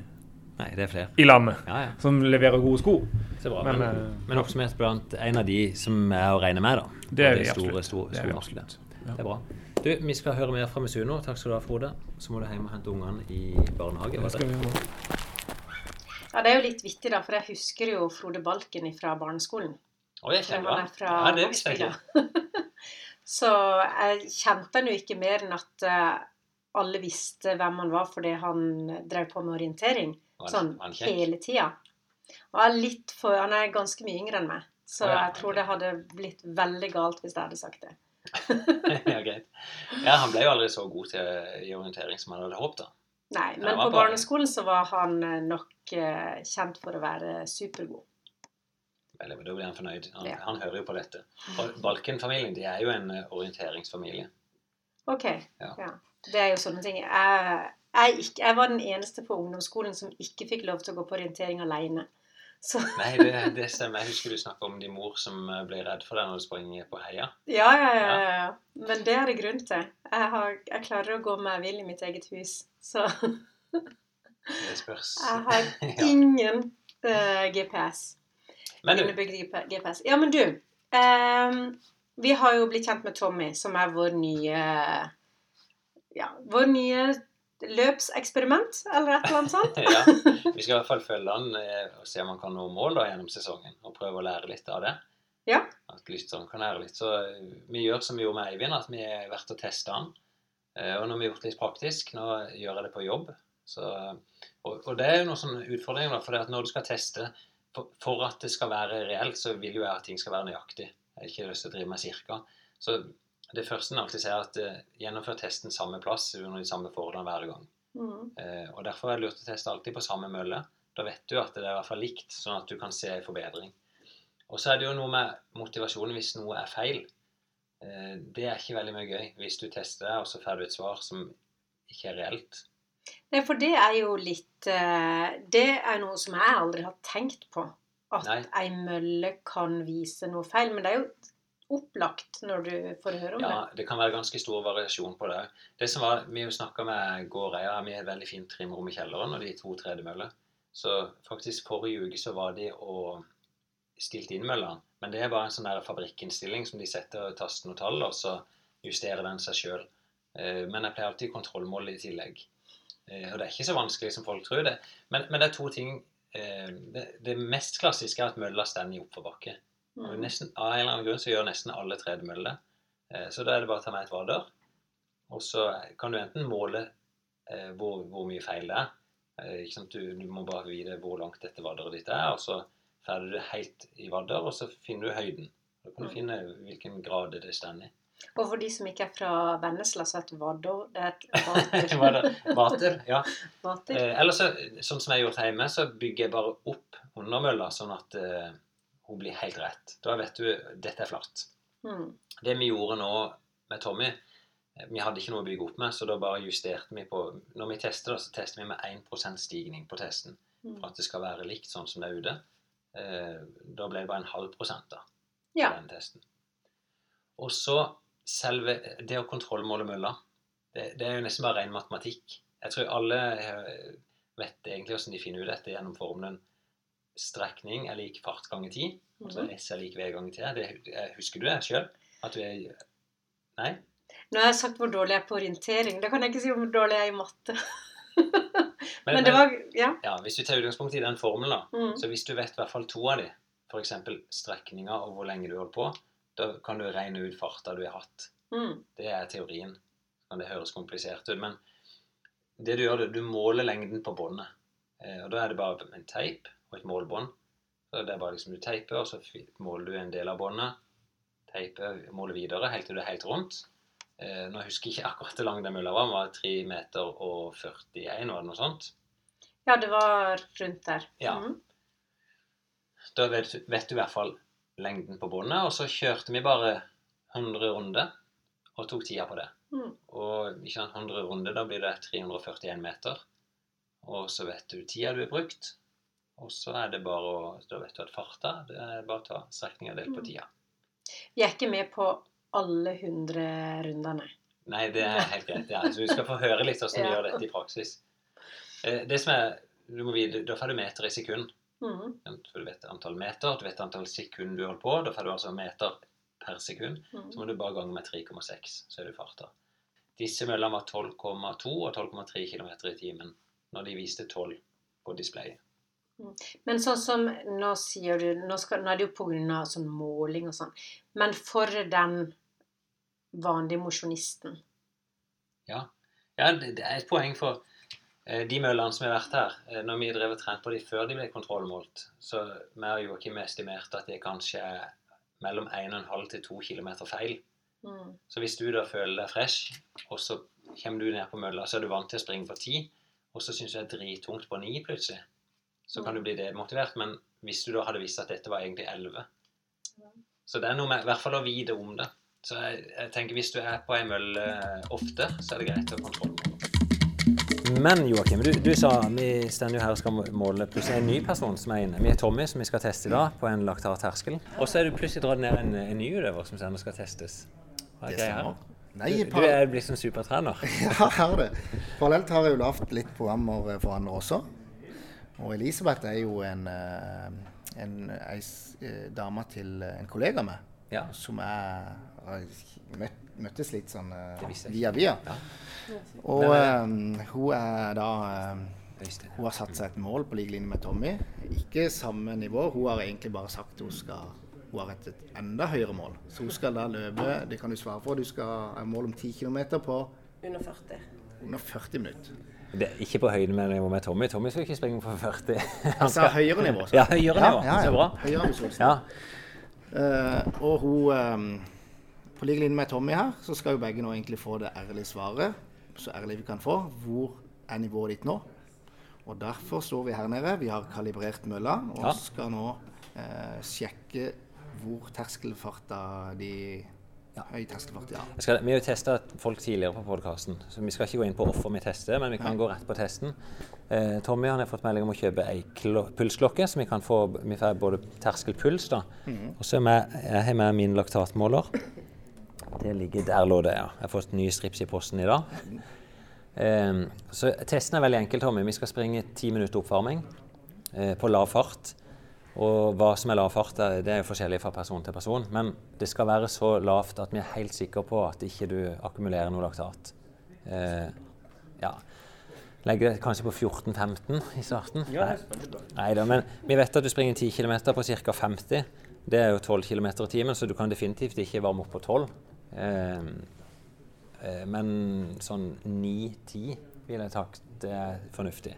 Nei, det er flere. i landet Ja, ja. som leverer gode sko. Så bra. Men, Men, men oppsummert blant en av de som er å regne med, da. Det er vi vi store, absolutt. store, Det er vi store absolutt. Det er bra. Du, vi skal høre mer fra Misuno. Takk skal du ha, Frode. Så må du hjem og hente ungene i barnehage. Det skal vi gjøre. Ja, det er jo litt vittig, da, for jeg husker jo Frode Balken fra barneskolen. Oh, jeg kjenner han Ja, det visste jeg ikke. Så jeg kjente han jo ikke mer enn at eh, alle visste hvem han var fordi han drev på med orientering sånn han hele tida. Han er ganske mye yngre enn meg, så oh, ja. jeg tror det hadde blitt veldig galt hvis jeg hadde sagt det. ja, greit. Ja, han ble jo aldri så god til i orientering som han hadde håpet. da. Nei, men på barneskolen så var han eh, nok eh, kjent for å være supergod. Vel, Da blir han fornøyd. Han, Ja. han hører jo på dette. Balken-familien de er jo en eh, orienteringsfamilie. Ok, Ja. ja. Det er jo sånne ting. Jeg, jeg, jeg var den eneste på ungdomsskolen som ikke fikk lov til å gå på orientering alene. Så Nei, det, det stemmer. Jeg husker du snakka om din mor som eh, ble redd for deg når du sprang på heia. ja, ja, ja, ja. Men det er det grunn til. Jeg, har, jeg klarer å gå meg vill i mitt eget hus. Så Det spørs. jeg har ingen eh, GPS. Men du, GPS. Ja, men du. um, vi har jo blitt kjent med Tommy, som er vår nye Ja, vår nye løpseksperiment, eller et eller annet sånt. ja, vi skal i hvert fall følge han eh, og se om han kan nå mål da gjennom sesongen. Og prøve å lære litt av det. Ja. At lytteren kan lære litt. Så eh, vi gjør som vi gjorde med Eivind, at vi har vært og testa han. Eh, Og nå har vi gjort litt praktisk. Nå gjør jeg det på jobb. Så, og, og det er jo noen sånne utfordringer, da, for det at når du skal teste for, for at det skal være reelt, så vil jo jeg at ting skal være nøyaktig. Jeg har ikke lyst til å drive med cirka. Så det første en alltid sier, er at uh, gjennomfør testen samme plass under de samme forholdene hver gang. Mm. Uh, og Derfor er det lurt å teste alltid på samme mølle. Da vet du at det er i hvert fall likt, sånn at du kan se forbedring. Og så er det jo noe med motivasjonen hvis noe er feil. Uh, det er ikke veldig mye gøy hvis du tester det, og så får du et svar som ikke er reelt. Nei, for det er jo litt Det er noe som jeg aldri har tenkt på. At Nei. ei mølle kan vise noe feil. Men det er jo opplagt når du får høre om Ja, det kan være ganske stor variasjon på det. Det som var, Vi snakka med gårdeier. vi har et veldig fint trimrom i kjelleren og de to tredemøller. Så faktisk forrige uke så var de og stilte inn møllene. Men det er bare en sånn der fabrikkinnstilling som de setter tasten og tall, og så justerer den seg sjøl. Men jeg pleier alltid kontrollmål i tillegg. Eh, Og det er ikke så vanskelig som folk tror det. Men, men det er to ting. eh, Det, det mest klassiske er at mølla står i oppforbakke. Mm. nesten, av en eller annen grunn så gjør nesten alle tredemøller det. Eh, Så da er det bare å ta med et vader. Og så kan du enten måle eh, hvor, hvor mye feil det er. Eh? Du, du må bare vite hvor langt dette vaderet ditt er, og så ferder du helt i vadder, og så finner du høyden. Da kan du Mm. finne hvilken grad det står i. Og for de som ikke er fra Vennesla, så heter vader, vadder Det er et vater. Vader, vater, ja. vater. Eh, eller så, sånn som jeg har gjort hjemme, så bygger jeg bare opp undermølla, sånn at eh, hun blir helt rett. Da vet du dette er flatt. Mm. Det vi gjorde nå med Tommy eh, Vi hadde ikke noe å bygge opp med, så da bare justerte vi på Når vi tester, så tester vi med 1% stigning på testen. Mm. For at det skal være likt sånn som det er ute. Eh, da ble det bare en halv prosent da, på Ja. den testen. Og så selve det å kontrollmåle mølla, det, det er jo nesten bare ren matematikk. Jeg tror alle eh, vet egentlig hvordan de finner ut dette gjennom formelen strekning er lik fart ganger tid. Altså Mhm. S er lik V ganger T. Det, eh, husker du det sjøl? At du er Nei? Nå har jeg sagt hvor dårlig jeg er på orientering. Da kan jeg ikke si hvor dårlig jeg er i matte. Men, Men det var Ja. ja, hvis du tar utgangspunkt i den formelen, da, Mm. så hvis du vet i hvert fall to av de, f.eks. strekninga og hvor lenge du holder på, da kan du regne ut farta du har hatt. Mm. Det er teorien. Men det høres komplisert ut, men det du gjør, du måler lengden på båndet. Eh, og da er det bare en teip og et målbånd. Så det er bare liksom du teiper, og så måler du en del av båndet. Teiper, måler videre helt til du er helt rundt. Eh, nå husker jeg ikke akkurat hvor lang den mølla var. Den var 3 meter og 41, var det noe sånt? Ja, det var rundt der. Ja. Mm. Da vet, du- vet du i hvert fall lengden på båndet, og så kjørte vi bare 100 runder og tok tida på det. Mm. Og ikke sant, 100 runder, da blir det 341 meter. Og så vet du tida du har brukt. Og så er det bare å Da vet du at farta Det er bare å ta strekninga delt på Mm. tida. Vi er ikke med på alle 100 rundene. Nei, det er helt greit. ja. Så vi skal få høre litt hvordan vi Ja. gjør dette i praksis. Eh, Det som er, du må vite, Da får du meter i sekund. Mm. For du vet antall meter, du vet antall sekund du holder på. Da får du altså meter per sekund. Mhm. Så må du bare gange med 3,6, så er du farta. Disse møllene var 12,2 og 12,3 km i timen når de viste 12 på displayet. Men sånn som nå sier du Nå, skal, nå er det jo pga. sånn måling og sånn. Men for den vanlige mosjonisten Ja, det, det er et poeng for eh, de møllene som har vært her. Eh, når vi drev og trente på de før de ble kontrollmålt, så vi og Joakim estimerte at det kanskje er mellom 1,5 til 2 km feil. mm. Så hvis du da føler deg fresh, og så kommer du ned på mølla, så er du vant til å springe på 10, og så syns du det er drittungt på 9 plutselig, så kan du bli demotivert. Men hvis du da hadde visst at dette var egentlig 11 Så det er noe med i hvert fall å vite om det. Så jeg, jeg tenker hvis du er på ei mølle ofte, så er det greit å kontrollmåle. Men Joakim, du, du sa vi står jo her og skal måle plutselig en ny person som er inne. Vi er Tommy, som vi skal teste i dag på en laktatterskel. Og så er du plutselig dratt ned en, en ny utøver som senere skal testes. Hva er greia her? Nei, Du, du er blitt som supertrener. ja, her er det. Parallelt har jeg jo lagd litt programmer for andre også. Og Elisabeth er jo en, eh, en ei eh, dame til en kollega meg, Ja. som jeg har møtt, møttes litt sånn eh, via via. Ja. Og um, hun er da um, Hun har satt seg et mål på lik linje med Tommy. Ikke samme nivå. Hun har egentlig bare sagt hun skal hun har et, et enda høyere mål. Så hun skal da løpe Det kan du svare for. Du skal ha mål om 10 km på Under 40. under 40 minutter. Det er ikke på høyde med nivå med Tommy. Tommy skal ikke springe på 40. Han skal skal- høyere nivå. så. Ja, høyere nivå. Så bra. Høyere ambisjonsnivå. Ja. Uh, og hun um, På lik linje med Tommy her, så skal jo begge nå egentlig få det ærlige svaret. Så ærlig vi kan få. Hvor er nivået ditt nå? Og derfor står vi her nede. Vi har kalibrert mølla og Ja. skal nå uh, sjekke hvor terskelfarta de Ja. Høy terskelfart, ja. Skal, vi har jo testa folk tidligere på podkasten, så vi skal ikke gå inn på hvorfor vi tester, men vi kan gå rett på testen. Eh, Tommy han har fått melding om å kjøpe ei pulsklokke, så vi kan få vi får både terskelpuls da. Og så har vi- jeg har med min laktatmåler. Det ligger Der lå det, ja. Jeg har fått nye strips i posten i dag. Eh, så testen er veldig enkel, Tommy. Vi skal springe ti minutter oppvarming eh, på lav fart. Og hva som er lav fart, det er jo forskjellig fra person til person. Men det skal være så lavt at vi er helt sikre på at ikke du akkumulerer noe laktat. Eh, ja. Legger det kanskje på 14-15 i starten. Nei da, men vi vet at du springer 10 km på ca. 50. Det er jo 12 km i timen, så du kan definitivt ikke varme opp på 12. Eh, eh, men sånn 9-10 vil jeg takke det er fornuftig.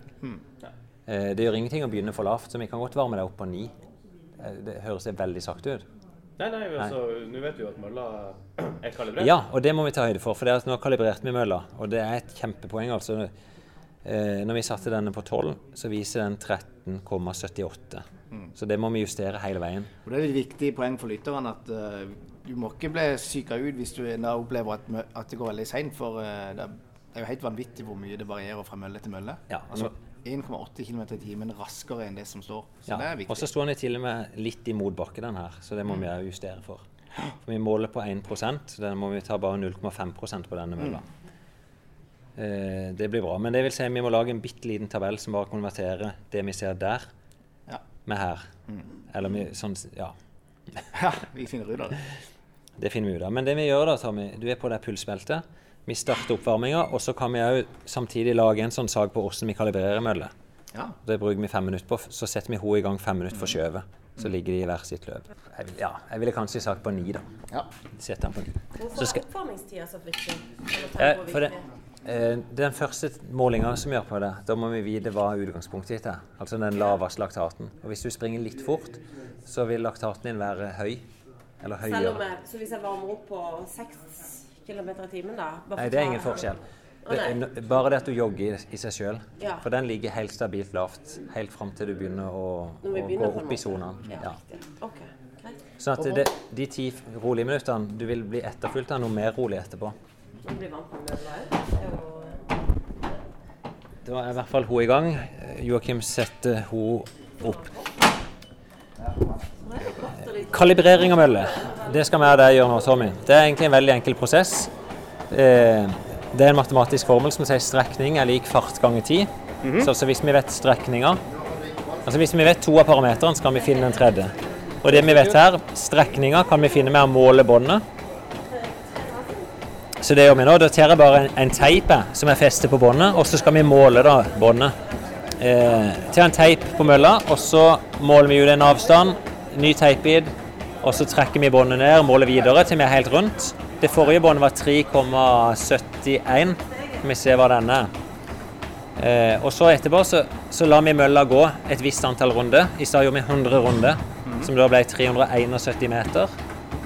Eh, det gjør ingenting å begynne for lavt, så vi kan godt varme deg opp på 9. Eh, det høres veldig sakte ut. Nei, nei, altså, nå vet vi jo at mølla er kalibrert. Ja, og det må vi ta høyde for, for det er at nå kalibrerte vi mølla. Og det er et kjempepoeng. altså. Eh, når vi satte denne på 12, så viser den 13,78. Så det må vi justere hele veien. Og Det er et viktig poeng for lytterne at uh, du må ikke bli psyka ut hvis du da opplever at, at det går veldig seint. For uh, det er jo helt vanvittig hvor mye det varierer fra mølle til mølle. Ja, altså 1,8 km i timen raskere enn det som står. Så det er viktig. Og så står den til og med litt i motbakke, den her, så det må vi òg justere for. For vi måler på 1 så den må vi ta bare 0,5% på denne mølla. Eh, det blir bra. Men det vil si vi må lage en bitte liten tabell som bare konverterer det vi ser der, Ja. med her. Eller vi, sånn, ja. ja, vi finner ut av det. Det finner vi ut av. Men det vi gjør da, Tommy, du er på det pulsbeltet. Vi starter oppvarminga, og så kan vi òg samtidig lage en sånn sak på hvordan vi kalibrerer møller. Ja. Det bruker vi fem minutter på. Så setter vi henne i gang fem minutter for skjøvet. Så ligger de i hver sitt løp. Jeg, vil, ja, jeg ville kanskje sagt på ni, da. ja. Sett den på ni. Hvorfor er oppvarmingstida så viktig? Eh, for det. Eh, Den første målinga som vi gjør på det, da må vi vite hva utgangspunktet ditt er. Altså den laveste laktaten. Og hvis du springer litt fort, så vil laktaten din være høy. Eller Selv om høyere. jeg, så hvis jeg varmer opp på 6 km i timen, da bare Nei, det er ingen forskjell. Det er bare det at du jogger i- seg sjøl. Ja. For den ligger helt stabilt lavt helt fram til du begynner å, begynner å gå opp i sonen. Ja, Ja. Okay. Ok. Sånn at det, de ti rolige minuttene du vil bli etterfulgt av noe mer rolig etterpå. Er jo Da er i hvert fall hun i gang. Joakim setter hun opp. Kalibrering av mølle. Det skal vi og deg gjøre nå, Tommy. Det er egentlig en veldig enkel prosess. Eh, Det er en matematisk formel som sier strekning er lik fart ganger tid. Så altså hvis vi vet strekninga Altså hvis vi vet to av parameterne, så kan vi finne den tredje. Og det vi vet her, strekninga kan vi finne med å måle båndet. Så det gjør vi nå. Da tar jeg bare en, en teip jeg, som er festet på båndet, og så skal vi måle da båndet. Eh, til en teip på mølla, og så måler vi ut en avstand, ny teipbit, og så trekker vi båndet ned og måler videre til vi er helt rundt. Det forrige båndet var 3,71. Skal vi se hva denne er. Eh, og så etterpå så, så lar vi mølla gå et visst antall runder. I stad gjorde vi 100 runder, som da ble 371 meter.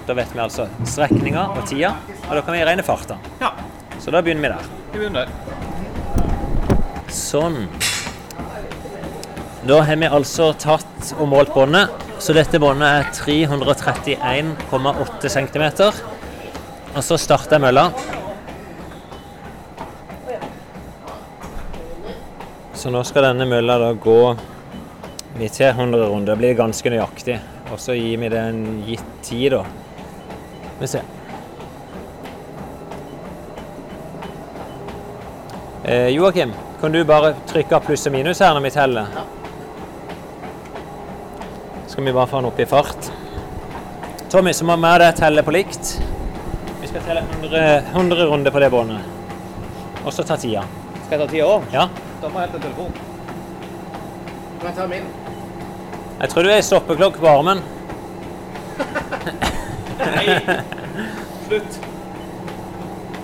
Da vet vi altså strekninga og tida, og da kan vi regne farta. Ja. Så da begynner vi der. Vi begynner der. Sånn. Da har vi altså tatt og målt båndet. Så dette båndet er 331,8 cm. Og så starter jeg mølla. Så nå skal denne mølla da gå tar 100 runder. Det blir ganske nøyaktig. Og så gir vi det en gitt tid, da. Vi ser. Eh, Joakim, kan du bare trykke pluss og minus her når vi teller? Skal vi bare få den opp i fart. Tommy, så må vi og deg telle på likt. Vi skal telle 100, 100 runder på det båndet. Og så ta tida. Skal jeg ta tida òg? Ja. Da må jeg hente telefonen. Kan jeg ta min? Jeg tror du er i stoppeklokke på armen. Nei! Slutt.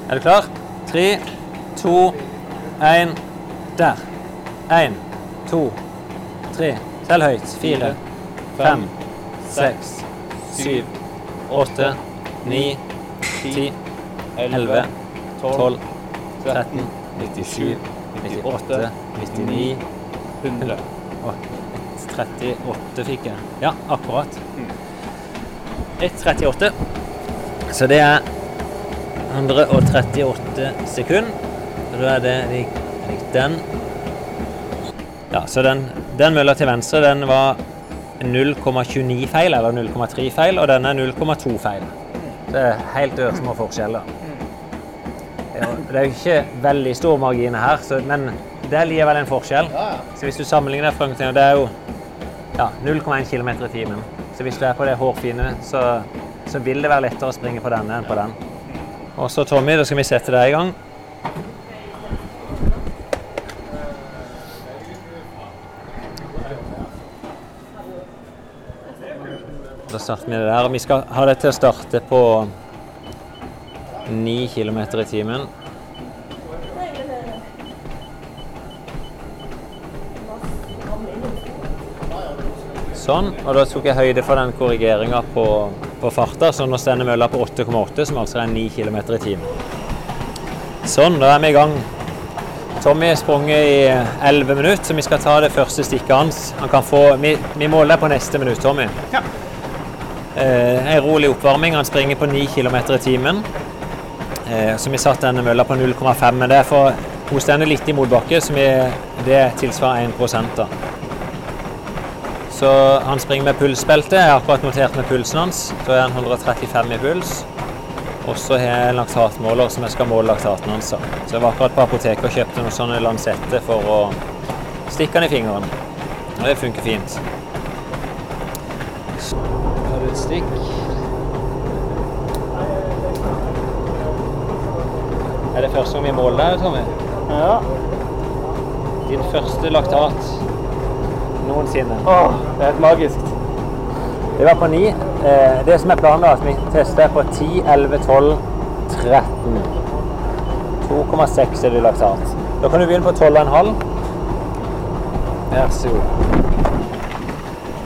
Er du klar? Tre, to, én. Der. Én, to, tre. Tell høyt. Fire, fem, seks, syv, åtte, ni, ti, elleve, tolv, 13, 97, 98, 99 100. 38 fikk jeg. Ja, akkurat. 1,38. Så det er 138 sekunder. Da er det den. Ja, så den, den mølla til venstre, den var 0,29 feil, eller 0,3 feil, og denne er 0,2 feil. Det er helt ørsmå forskjeller. Det er jo ikke veldig stor margin her, så, men det er likevel en forskjell. Så hvis du sammenligner fremtiden, det er jo ja, 0,1 km i timen. Så hvis du er på det hårfine, så, så vil det være lettere å springe på denne enn på den. Og så Tommy, da skal vi sette deg i gang. Da starter vi det der. Vi skal ha det til å starte på 9 km i timen. Sånn, og da tok jeg høyde for den korrigeringa på, på farta, så nå stender mølla på 8,8, som altså er 9 km i timen. Sånn, da er vi i gang. Tommy har sprunget i 11 minutter, så vi skal ta det første stikket hans. Han få, vi, vi måler på neste minutt, Tommy. Ja. Eh, en rolig oppvarming. Han springer på 9 km i timen. Eh, så vi satte denne mølla på 0,5, men det er for hun stender litt i motbakke, så vi, det tilsvarer 1 da. Så han springer med pulsbelte. Jeg har akkurat notert med pulsen hans. Da er han 135 i puls. Og så har jeg en laktatmåler som jeg skal måle laktaten hans. Så jeg var akkurat på apoteket og kjøpte noen sånne lansetter for å stikke den i fingeren. Og det funker fint. Stikk. Er det første gang vi måler deg, Tommy? Ja. Din første laktat noensinne. Åh, det er helt magisk. Vi var på 9. Eh, det som er planen, er at vi tester på 10, 11, 12, 13. 2,6 er det laktat. Da kan du begynne på 12,5. Vær så god.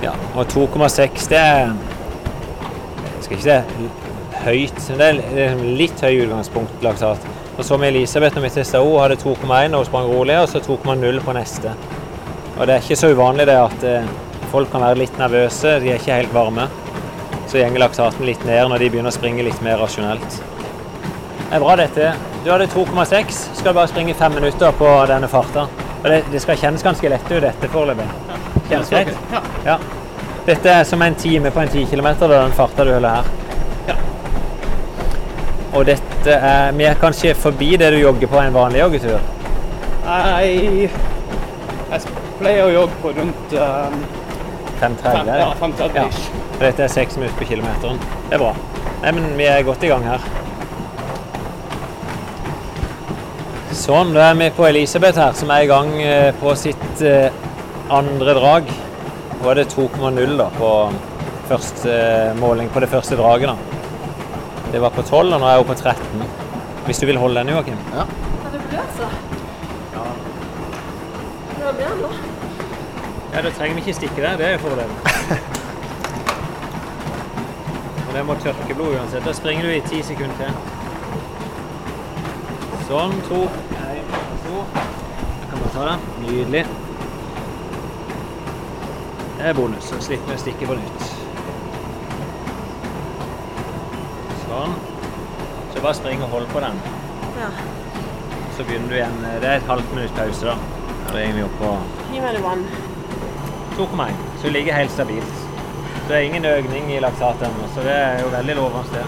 Ja, og 2,6 det er skal ikke si høyt, men det er liksom litt høy utgangspunkt laksat. Og så med Elisabeth når vi testa henne, hadde 2,1 og sprang rolig, og så 2,0 på neste. Og det er ikke så uvanlig det at eh, folk kan være litt nervøse, de er ikke helt varme. Så gjenger laksaten litt ned når de begynner å springe litt mer rasjonelt. Det er bra dette. Du hadde 2,6. Skal bare springe fem minutter på denne farta. Og det, det skal kjennes ganske lett ut dette foreløpig. Kjennes greit? Ja. Dette er som en time på en 10 km, den farta du holder her. Ja. Og dette er Vi er kanskje forbi det du jogger på en vanlig joggetur? Nei Jeg pleier å jogge på rundt um, 5.30? ja, 5.30 Ja. Dette er seks minutter på kilometeren. Det er bra. Nei, men vi er godt i gang her. Sånn, da er vi på Elisabeth her, som er i gang eh, på sitt eh, andre drag. Er det 2,0 da på første eh, måling på det første draget. da. Det var på 12, og nå er jeg jo på 13. Hvis du vil holde den, Joakim? Er det bløt, da? Ja. Det blir nå. Ja, Da trenger vi ikke stikke der. Det er fordelen. Og det må tørke blod uansett. Da springer du i ti sekunder til. Sånn. To. En, to. Jeg kan bare ta den. Nydelig. Det er bonus. Så slipper vi å stikke på nytt. Sånn. Så bare spring og hold på den. Ja. Så begynner du igjen. Det er et halvt minutts pause, da. Da er vi oppe på Gi meg litt vann. 2,1, så det ligger helt stabilt. Så det er ingen økning i laksat ennå, så det er jo veldig lovende det.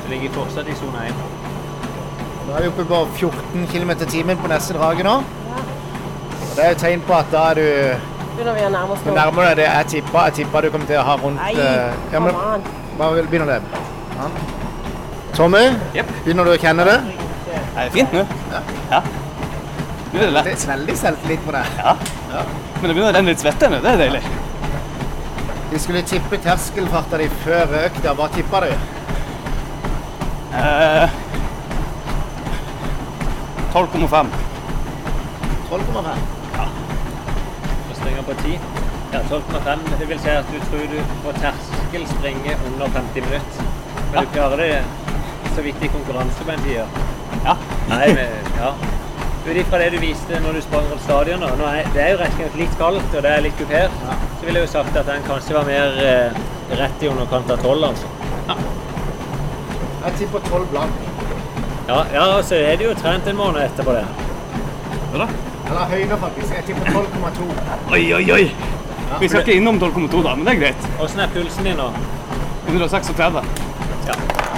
Det ligger fortsatt i sone 1. Da er vi oppe på 14 km i timen på neste drage nå. Og Det er jo tegn på at da er du Begynner vi å nærme oss nå? nærmer deg det jeg tippa. Jeg tippa du kommer til å ha rundt Nei, eh, ja, men. Bare begynner det. Ja. Tommy, yep. begynner du å kjenne det? Det er fint nå. Ja. Nå er det Det er veldig selvtillit på deg. Ja. Men det begynner å renne litt svette nå. Det er deilig. Vi skulle tippe terskelfarta di før økta. Hva tippa du? Uh, 12,5. 12,5. På 10. Ja, 12,5. Det vil si at du tror du på terskel springer under 50 minutter. Men du klarer det så vidt i konkurranse på en tier. Ja. Nei, men, ja. Ut ifra det du viste når du sprang rundt stadion, nå er, det er jo rett og slett litt kaldt og det er litt kupert, så ville jeg jo sagt at den kanskje var mer eh, rett i underkant av 12, altså. Ja. Jeg tipper 12 blank. Ja, ja, så er det jo trent en måned etterpå det. Ja da? Eller høyere, faktisk. Jeg tipper 12,2. Oi, oi, oi. Vi skal ikke innom 12,2 da, men det er greit. Åssen er pulsen din nå? 136. Ja.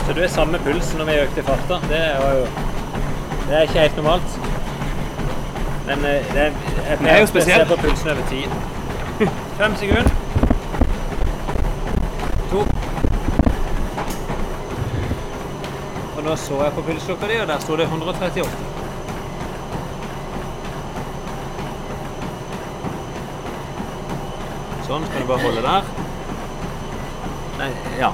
Så du er samme puls når vi økte farta. Det var jo Det er ikke helt normalt. Men eh, det er, jeg Det er jo spesielt. Jeg ser på pulsen over tid. Fem sekunder. To. Og nå så jeg på pulsklokka di, og der sto det 138. Sånn, skal du bare holde der. Nei, ja.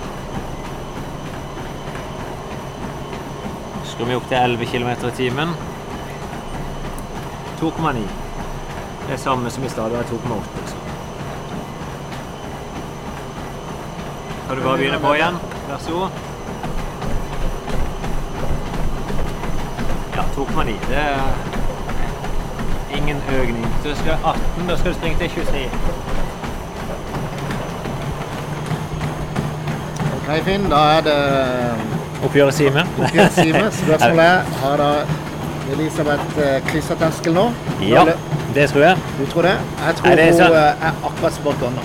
Skrur vi opp til 11 km i timen. 2,9. Det er samme som i stad, det var 2,8. liksom. Kan du bare begynne på igjen? Vær så god. Ja, 2,9. Det er ingen økning. Så det skal 18, da skal du springe til 23. OK, Finn. Da er det Oppgjøret Sime? Spørsmålet er har da Elisabeth eh, kryssa terskelen nå? Ja, det tror jeg. Du tror det? Jeg tror det er hun eh, er akkurat spot on nå.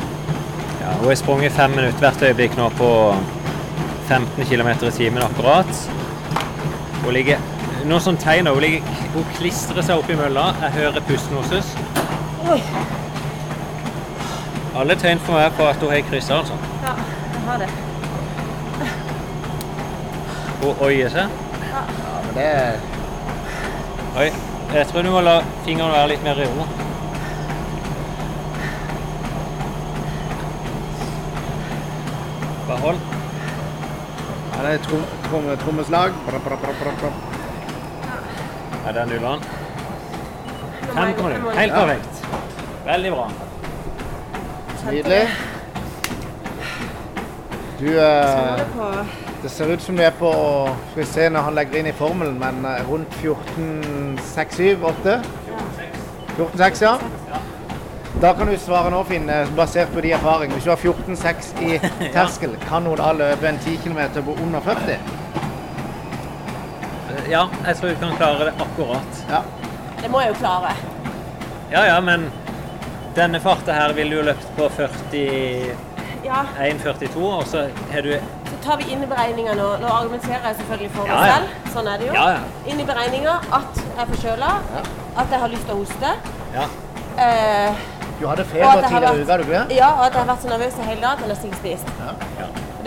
Ja, hun har sprunget fem minutter hvert øyeblikk nå på 15 km i timen akkurat. Hun ligger noe sånn tegn hun, ligger, hun klistrer seg opp i mølla. Jeg hører pusten hennes. Alle tegn for meg på at hun har kryssa, altså. Ja, jeg har det. Hun oier seg. Ja, men det er Oi. Jeg tror du må la fingrene være litt mer i ro. Bare hold. Ja, det er trom, trom, trommeslag. Bra, bra, bra, bra, bra. Ja, der nuller han. 5,0. jeg Helt perfekt. Veldig bra. Nydelig. Du eh, det ser ut som du er på Skal vi se når han legger inn i formelen, men rundt 14-6-7-8? 14-6, ja. Da kan du svare nå, Finn, eh, basert på de erfaringene. Hvis du har 14,6 i terskel, kan hun da løpe en 10 km på under 40? Ja, jeg tror hun kan klare det akkurat. Ja. Det må jeg jo klare. Ja, ja, men denne farta her ville du løpt på 40 Ja, og så har du tar vi inn i beregninga nå. Nå argumenterer jeg selvfølgelig for meg selv. Sånn er det jo. Ja, ja. Inn i beregninga at jeg er forkjøla, at jeg har lyst til å hoste. Ja. Eh, Du hadde feber tidligere i uka, du ikke det? ja, og at jeg har vært så nervøs i hele dag at jeg nesten ikke spist.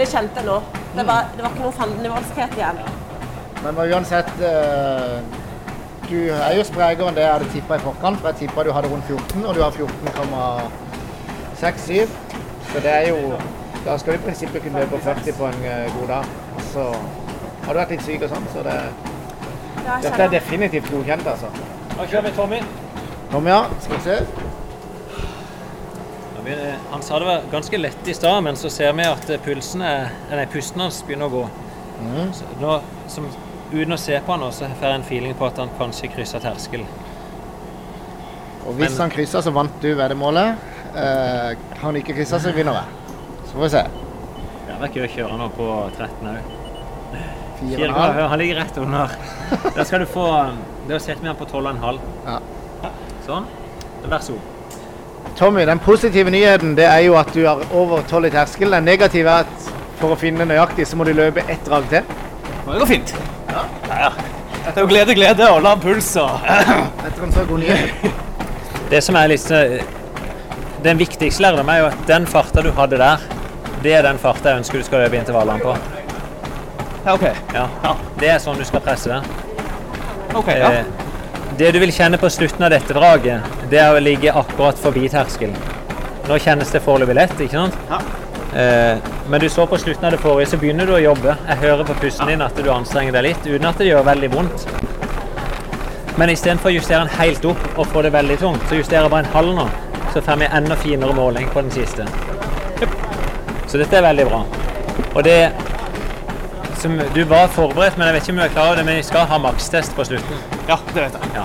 Det kjente jeg nå. Det var, det var ikke noe fandenivoldskhet igjen. Men uansett eh, Du er jo sprekere enn det jeg hadde tippa i forkant. For jeg tippa du hadde rundt 14, og du har 14,67. Så det er jo Da skal du i prinsippet kunne løpe 40 på en eh, god dag. Så har du vært litt syk og sånn, så det, dette er definitivt godkjent, altså. Da kjører vi Tommy. Tommy, ja. Skal vi se. Han sa det var ganske lett i stad, men så ser vi at pulsen er, nei, pusten hans begynner å gå. Så nå, som, uten å se på han, nå, så får jeg en feeling på at han kanskje krysser terskel. Og hvis Men- han krysser, så vant du veddemålet. Eh, har han ikke kryssa, så vinner jeg. Så får vi se. Det er gøy å kjøre nå på 13 òg. Han ligger rett under. Da skal du få Da setter vi han på 12,5. Ja. Sånn. Vær så god. Tommy, den positive nyheten det er jo at du har over 12 i terskel. Den negative er at for å finne nøyaktig, så må du løpe ett drag til. Det går fint. Ja, ja. Dette er jo glede, glede og lav puls og Etter en så god nyhet. Det som er litt eh, Den viktigste lærdommen er jo at den farta du hadde der, det er den farta jeg ønsker du skal løpe intervallene på. Ja, OK. Ja. Det er sånn du skal presse det. Ok, ja. Eh, Det du vil kjenne på slutten av dette draget, det er å ligge akkurat forbi terskelen. Nå kjennes det foreløpig lett, ikke sant? Eh, Men du så på slutten av det forrige, så begynner du å jobbe. Jeg hører på pusten din at du anstrenger deg litt, uten at det gjør veldig vondt. Men istedenfor å justere den helt opp og få det veldig tungt, så justerer jeg bare en halv nå. Så får vi enda finere måling på den siste. Så dette er veldig bra. Og det som Du var forberedt, men jeg vet ikke om du er klar over det, men vi skal ha makstest på slutten. ja, det vet jeg. Ja.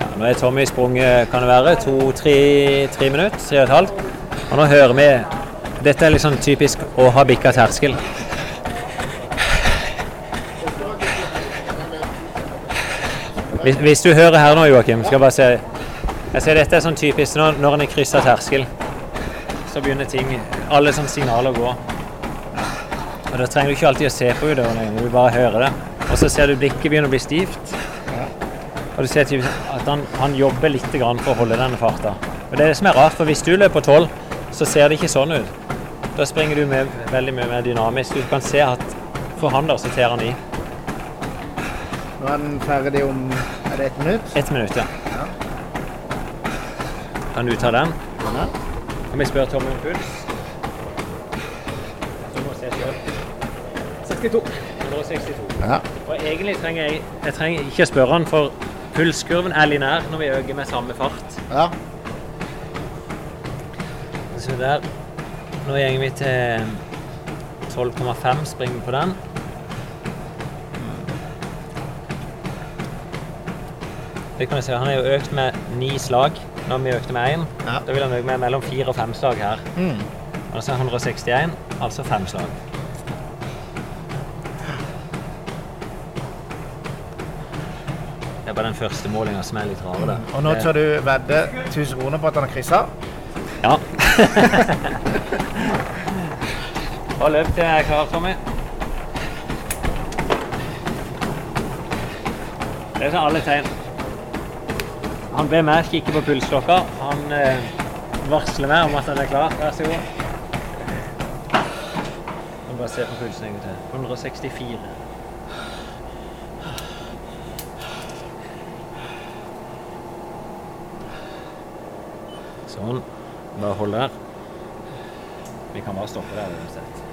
ja nå er Tommy sprunget, kan det være, to-tre tre minutter, tre og et halvt. Og nå hører vi Dette er liksom typisk å ha bikka terskel. Hvis, hvis du hører her nå, Joakim, skal jeg bare se Jeg ser dette er sånn typisk når, når en har kryssa terskel. Så begynner ting Alle sånne signaler å gå. Og Da trenger du ikke alltid å se på utøveren engang, du bare hører det. Og så ser du blikket begynner å bli stivt. Og du ser at han, han jobber litt grann for å holde denne farta. Og Det er det som er rart, for hvis du løper på 12, så ser det ikke sånn ut. Da springer du med veldig mye mer dynamisk. Du kan se at for han der, så tar han i. Nå er den ferdig om er det ett minutt. Ett minutt, ja. Kan du ta den? Kan vi spørre Tommy om puls? Du må se selv. 62. 162. Ja. Og egentlig trenger jeg, jeg trenger ikke spørre han, for pulskurven er linær når vi øker med samme fart. ja. Så der, nå går vi til 12,5, springer på den. Det kan jeg se, Han er jo økt med ni slag når vi økte med én. Ja. Da vil han øke med mellom fire og fem slag her. Mm. Altså 161, altså fem slag. Det er bare den første målinga som er litt rar. Mm. Og nå tør du vedde 1000 kroner på at han har kryssa. Ja. Bare løp til jeg er klar, Tommy. Det er alle tegn. Han ber meg kikke på pulsklokka. Han eh, varsler meg om at han er klar. Vær så god. Nå bare se på pulsen en gang til. 164. Sånn. Bare hold der. Vi kan bare stoppe der uansett.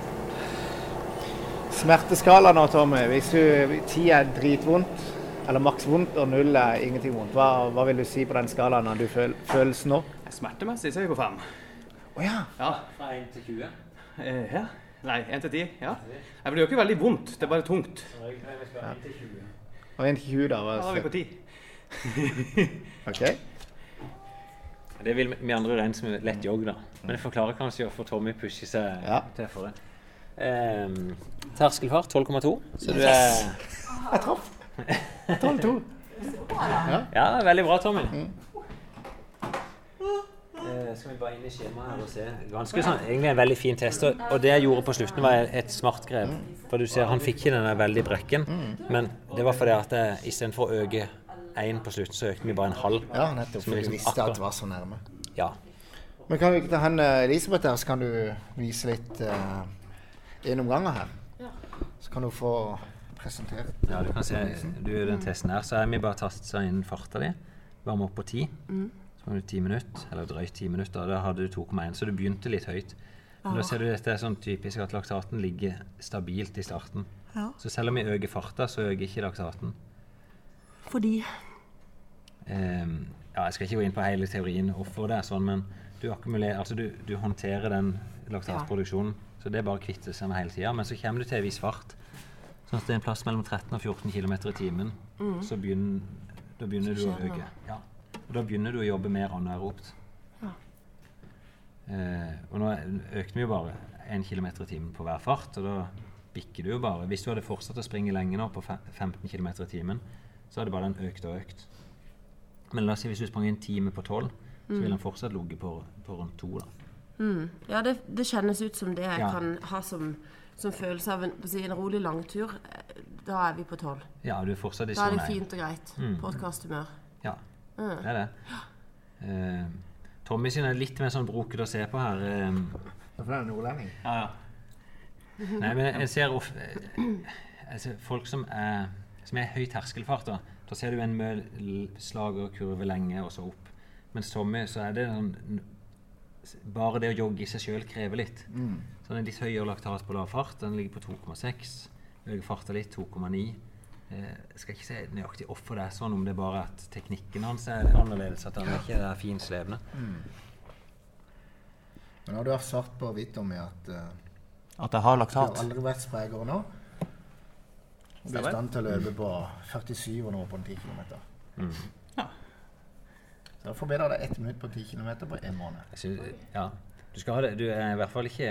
Smerteskala nå, Tommy. Hvis du, ti er dritvondt, eller maks vondt, og null er ingenting vondt, hva, hva vil du si på den skalaen når du føl, føles nå? Smertemessig så er vi på fem. Å ja. Ja. Fra 1 til 20. Eh, ja. Nei, én til ti. Ja. Nei, blir det gjør ikke veldig vondt, det er bare tungt. Og 1 til 20, da. Da er vi på ti. ok. Det vil vi andre regne som lett jogg, da. Men det forklarer kanskje hvorfor Tommy pusher seg Ja. til for det. Um, terskelfart 12,2, så du er 12-2. Ja, veldig bra, Tommy. Eh, skal vi bare inn i skjemaet her og se. Ganske sånn, egentlig en veldig fin test. Og og det jeg gjorde på slutten, var et smart grep. For du ser, han fikk ikke denne veldig brekken, men det var fordi at jeg, istedenfor å øke én på slutten, så økte vi bare en halv. Ja, nettopp. For er du liksom visste at det var så nærme. Ja. Men kan vi ikke ta han eh, Elisabeth her, så kan du vise litt uh, gjennomganger her. Så kan du få presentert. ja, du kan se du gjør den testen her, så har vi bare tastet inn farta di. Varme opp på 10. Så var det 10 minutter, eller drøyt 10 minutter. Da hadde du 2,1, så du begynte litt høyt. Men da ser du dette er sånn typisk at laktaten ligger stabilt i starten. Så selv om vi øker farta, så øker ikke laktaten. Fordi um, ja, jeg skal ikke gå inn på hele teorien hvorfor det er sånn, men du, akkumulerer, altså du, du håndterer den laktatproduksjonen, så det er bare å kvitte seg med hele tida. Men så kommer du til en viss fart, sånn at det er en plass mellom 13 og 14 km i timen. Så begynner, da begynner du å øke. Ja. Og da begynner du å jobbe mer anaerobt. Eh, og nå økte vi jo bare 1 km i timen på hver fart, og da bikker du jo bare. Hvis du hadde fortsatt å springe lenge nå på 15 km i timen, så hadde bare den økt og økt. Men la oss si hvis du sprang en time på 12, så ville den fortsatt ligget på, på rundt 2. Da. Ja, det, det kjennes ut som det jeg Ja. kan ha som, som følelse av en, på si, en rolig langtur. Eh, Da er vi på tolv. Ja, du er fortsatt i Da er det fint og greit. Mm. Podkasthumør. Ja, det er det. Uh, Tommy sin er litt mer sånn broket å se på her. Uh, For det er nordlending. Ja, ja. Nei, men jeg ser ofte altså, Folk som er, som er høy terskelfart, da, da ser du en med slagerkurve lenge og så opp. Mens Tommy, så er det sånn Bare det å jogge i seg sjøl krever litt. Så den er litt høyere laktat på lav fart. Den ligger på 2,6. Øker farta litt, 2,9. Eh, skal ikke si nøyaktig hvorfor det er sånn, om det er bare at teknikken hans er annerledes. At han er ikke er finslevende. Men har du vært svart på hvitt om at uh, At jeg har du har aldri vært sprekere nå? Og du er i stand til å løpe på 47 nå på en 10 km. Mm. Da forbedrer det ett minutt på 10 km på én måned. Synes, ja. Du, skal ha det. du er i hvert fall ikke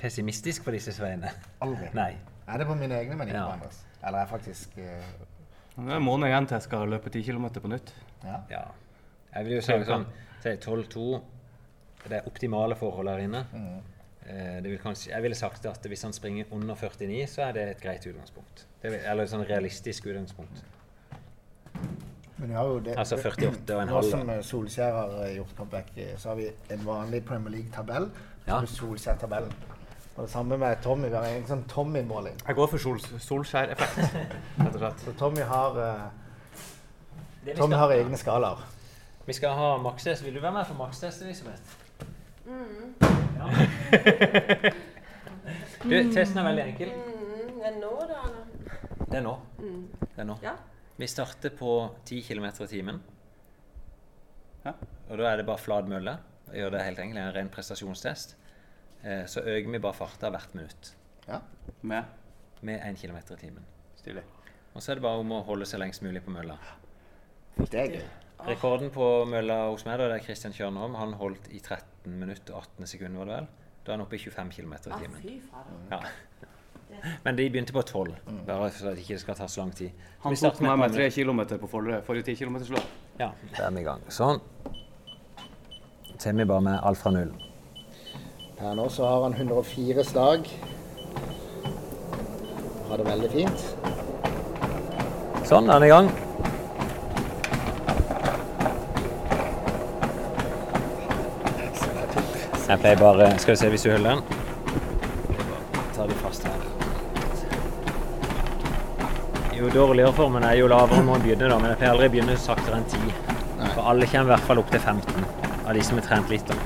pessimistisk på disse sveiene. Aldri. Nei. Er det på mine egne, men ikke Ja. på andres? Eller er jeg faktisk eh, Det er en måned igjen til jeg skal løpe 10 km på nytt. Ja. Ja. Jeg vil jo si sånn 12-2 Det er optimale forhold her inne. Mm. det vil kanskje, jeg ville sagt at hvis han springer under 49, så er det et greit utgangspunkt. Det vil, eller et sånn realistisk utgangspunkt. Men vi har jo det, Altså 48 og en Nå som eh, Solskjær har eh, gjort comeback, eh, så har vi en vanlig Premier League-tabell. Ja. Solskjær-tabellen. Og det samme med Tommy. Vi har en sånn Tommy-måling. Jeg går for sol Solskjær-effekt, rett og slett. Så Tommy har, uh, Tommy har egne skalaer. vi skal ha makstest. Vil du være med på makstest, Elisabeth? Ja. du, testen er veldig enkel. Mm, er nå, da. Det er nå. Det er nå. Ja. Vi starter på 10 km i timen. Ja. Og da er det bare flat mølle. Jeg gjør det helt enkelt, en ren prestasjonstest. Eh, så øker vi bare farta hvert minutt Ja. Med med 1 km i timen. stilig. Og så er det bare om å holde seg lengst mulig på mølla. Det er gøy. Rekorden på mølla hos meg, da, det er Christian Kjørnholm. Han holdt i 13 minutter og 18 sekunder, var det vel. Da er han oppe i 25 km i Ah, timen. fy faen. Ja. Men de begynte på 12, bare for at det ikke skal ta så lang tid. Så Han tok meg med par tre kilometer på forrige, forrige 10 km løp. Ja, da er vi i gang. Sånn. Så er vi bare med alt fra null. Per nå så har han 104 slag. Har det veldig fint. Sånn, da er han i gang. Jeg pleier bare Skal vi se hvis du holder den. Ta de fast her. Jo dårligere formen er, jo lavere må en begynne, da. Men jeg pleier aldri å begynne saktere enn 10. For alle kommer i hvert fall opp til 15 av de som har trent litt. Da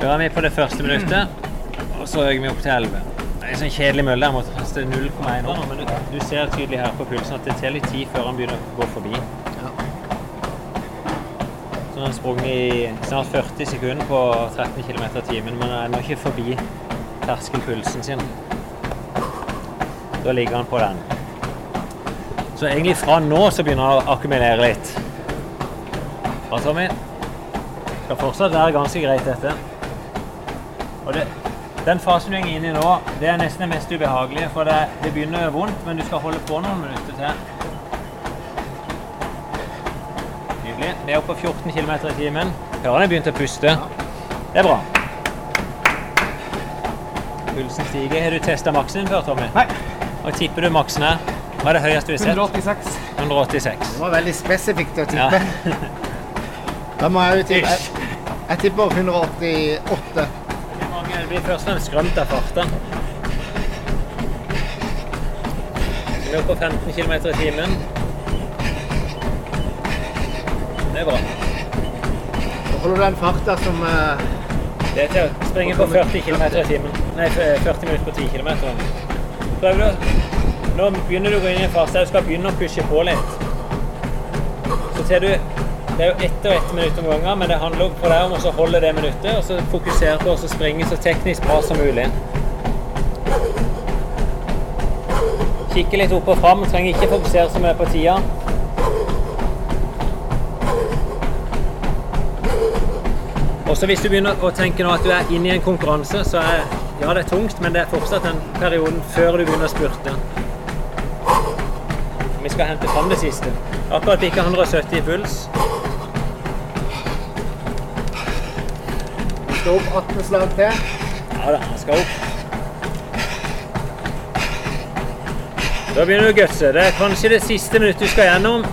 Da er vi på det første minuttet, og så øker vi opp til 11. Det er en sånn kjedelig mølle mot det er 0,1 nå, men du, du ser tydelig her på pulsen at det tar litt tid før han begynner å gå forbi. Ja. Så han sprunget i snart 40 sekunder på 13 km i timen, men han er ennå ikke forbi terskelpulsen sin. Da ligger han på den. Så egentlig fra nå så begynner han å akkumulere litt. Bra, Tommy. Skal fortsatt være ganske greit, dette. Og det, den fasen du er inne i nå, det er nesten det mest ubehagelige. For det, det begynner vondt, men du skal holde på noen minutter til. Nydelig. Vi er oppe på 14 km i timen. Hører han har begynt å puste. Det er bra. Pulsen stiger. Har du testa maksen før, Tommy? Nei. Og tipper du maksen her? Hva er det høyeste du har sett? 186. 186. Det var veldig spesifikt å Ja. tippe. Da må jeg jo tippe Jeg, jeg tipper 188. Det blir først og fremst skrømt av farten. Vi er på 15 km i timen. Det er bra. Holder du den farta som uh, Det er til å springe på 40 km i timen. Nei, 40 minutter på 10 km. Prøv du. Nå begynner du å gå inn i en fase der du skal begynne å pushe på litt. Så ser du Det er jo ett og ett minutt om gangen, men det handler for deg om å holde det minuttet og så fokusere på å springe så teknisk bra som mulig. Kikke litt opp og fram. Trenger ikke fokusere så mye på tida. Også hvis du begynner å tenke nå at du er inne i en konkurranse, så er ja, det er tungt, men det er fortsatt den perioden før du begynner å spurte. Vi skal hente fram det siste. Akkurat ikke 170 i puls. skal opp 18 slag til. Ja da, han skal opp. Da begynner du å gutse. Det er kanskje det siste minuttet du skal gjennom,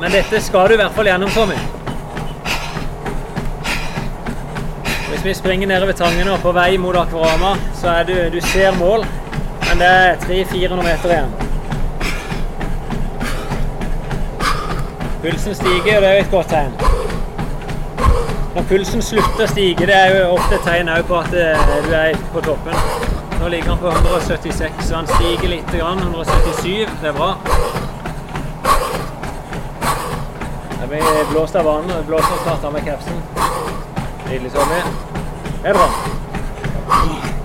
men dette skal du i hvert fall gjennom, Tommy. Hvis vi springer nede ved Tangen og på vei mot Akvarama, så er du, du ser mål, men det er 300-400 meter igjen. Pulsen stiger, og det er jo et godt tegn. Når pulsen slutter å stige, det er jo ofte et tegn på at eh, du er på toppen. Nå ligger han på 176, så han stiger litt. 177, det er bra. Jeg blir blåst av vannet, snart av med capsen. Nydelig, Tommy. Det er bra.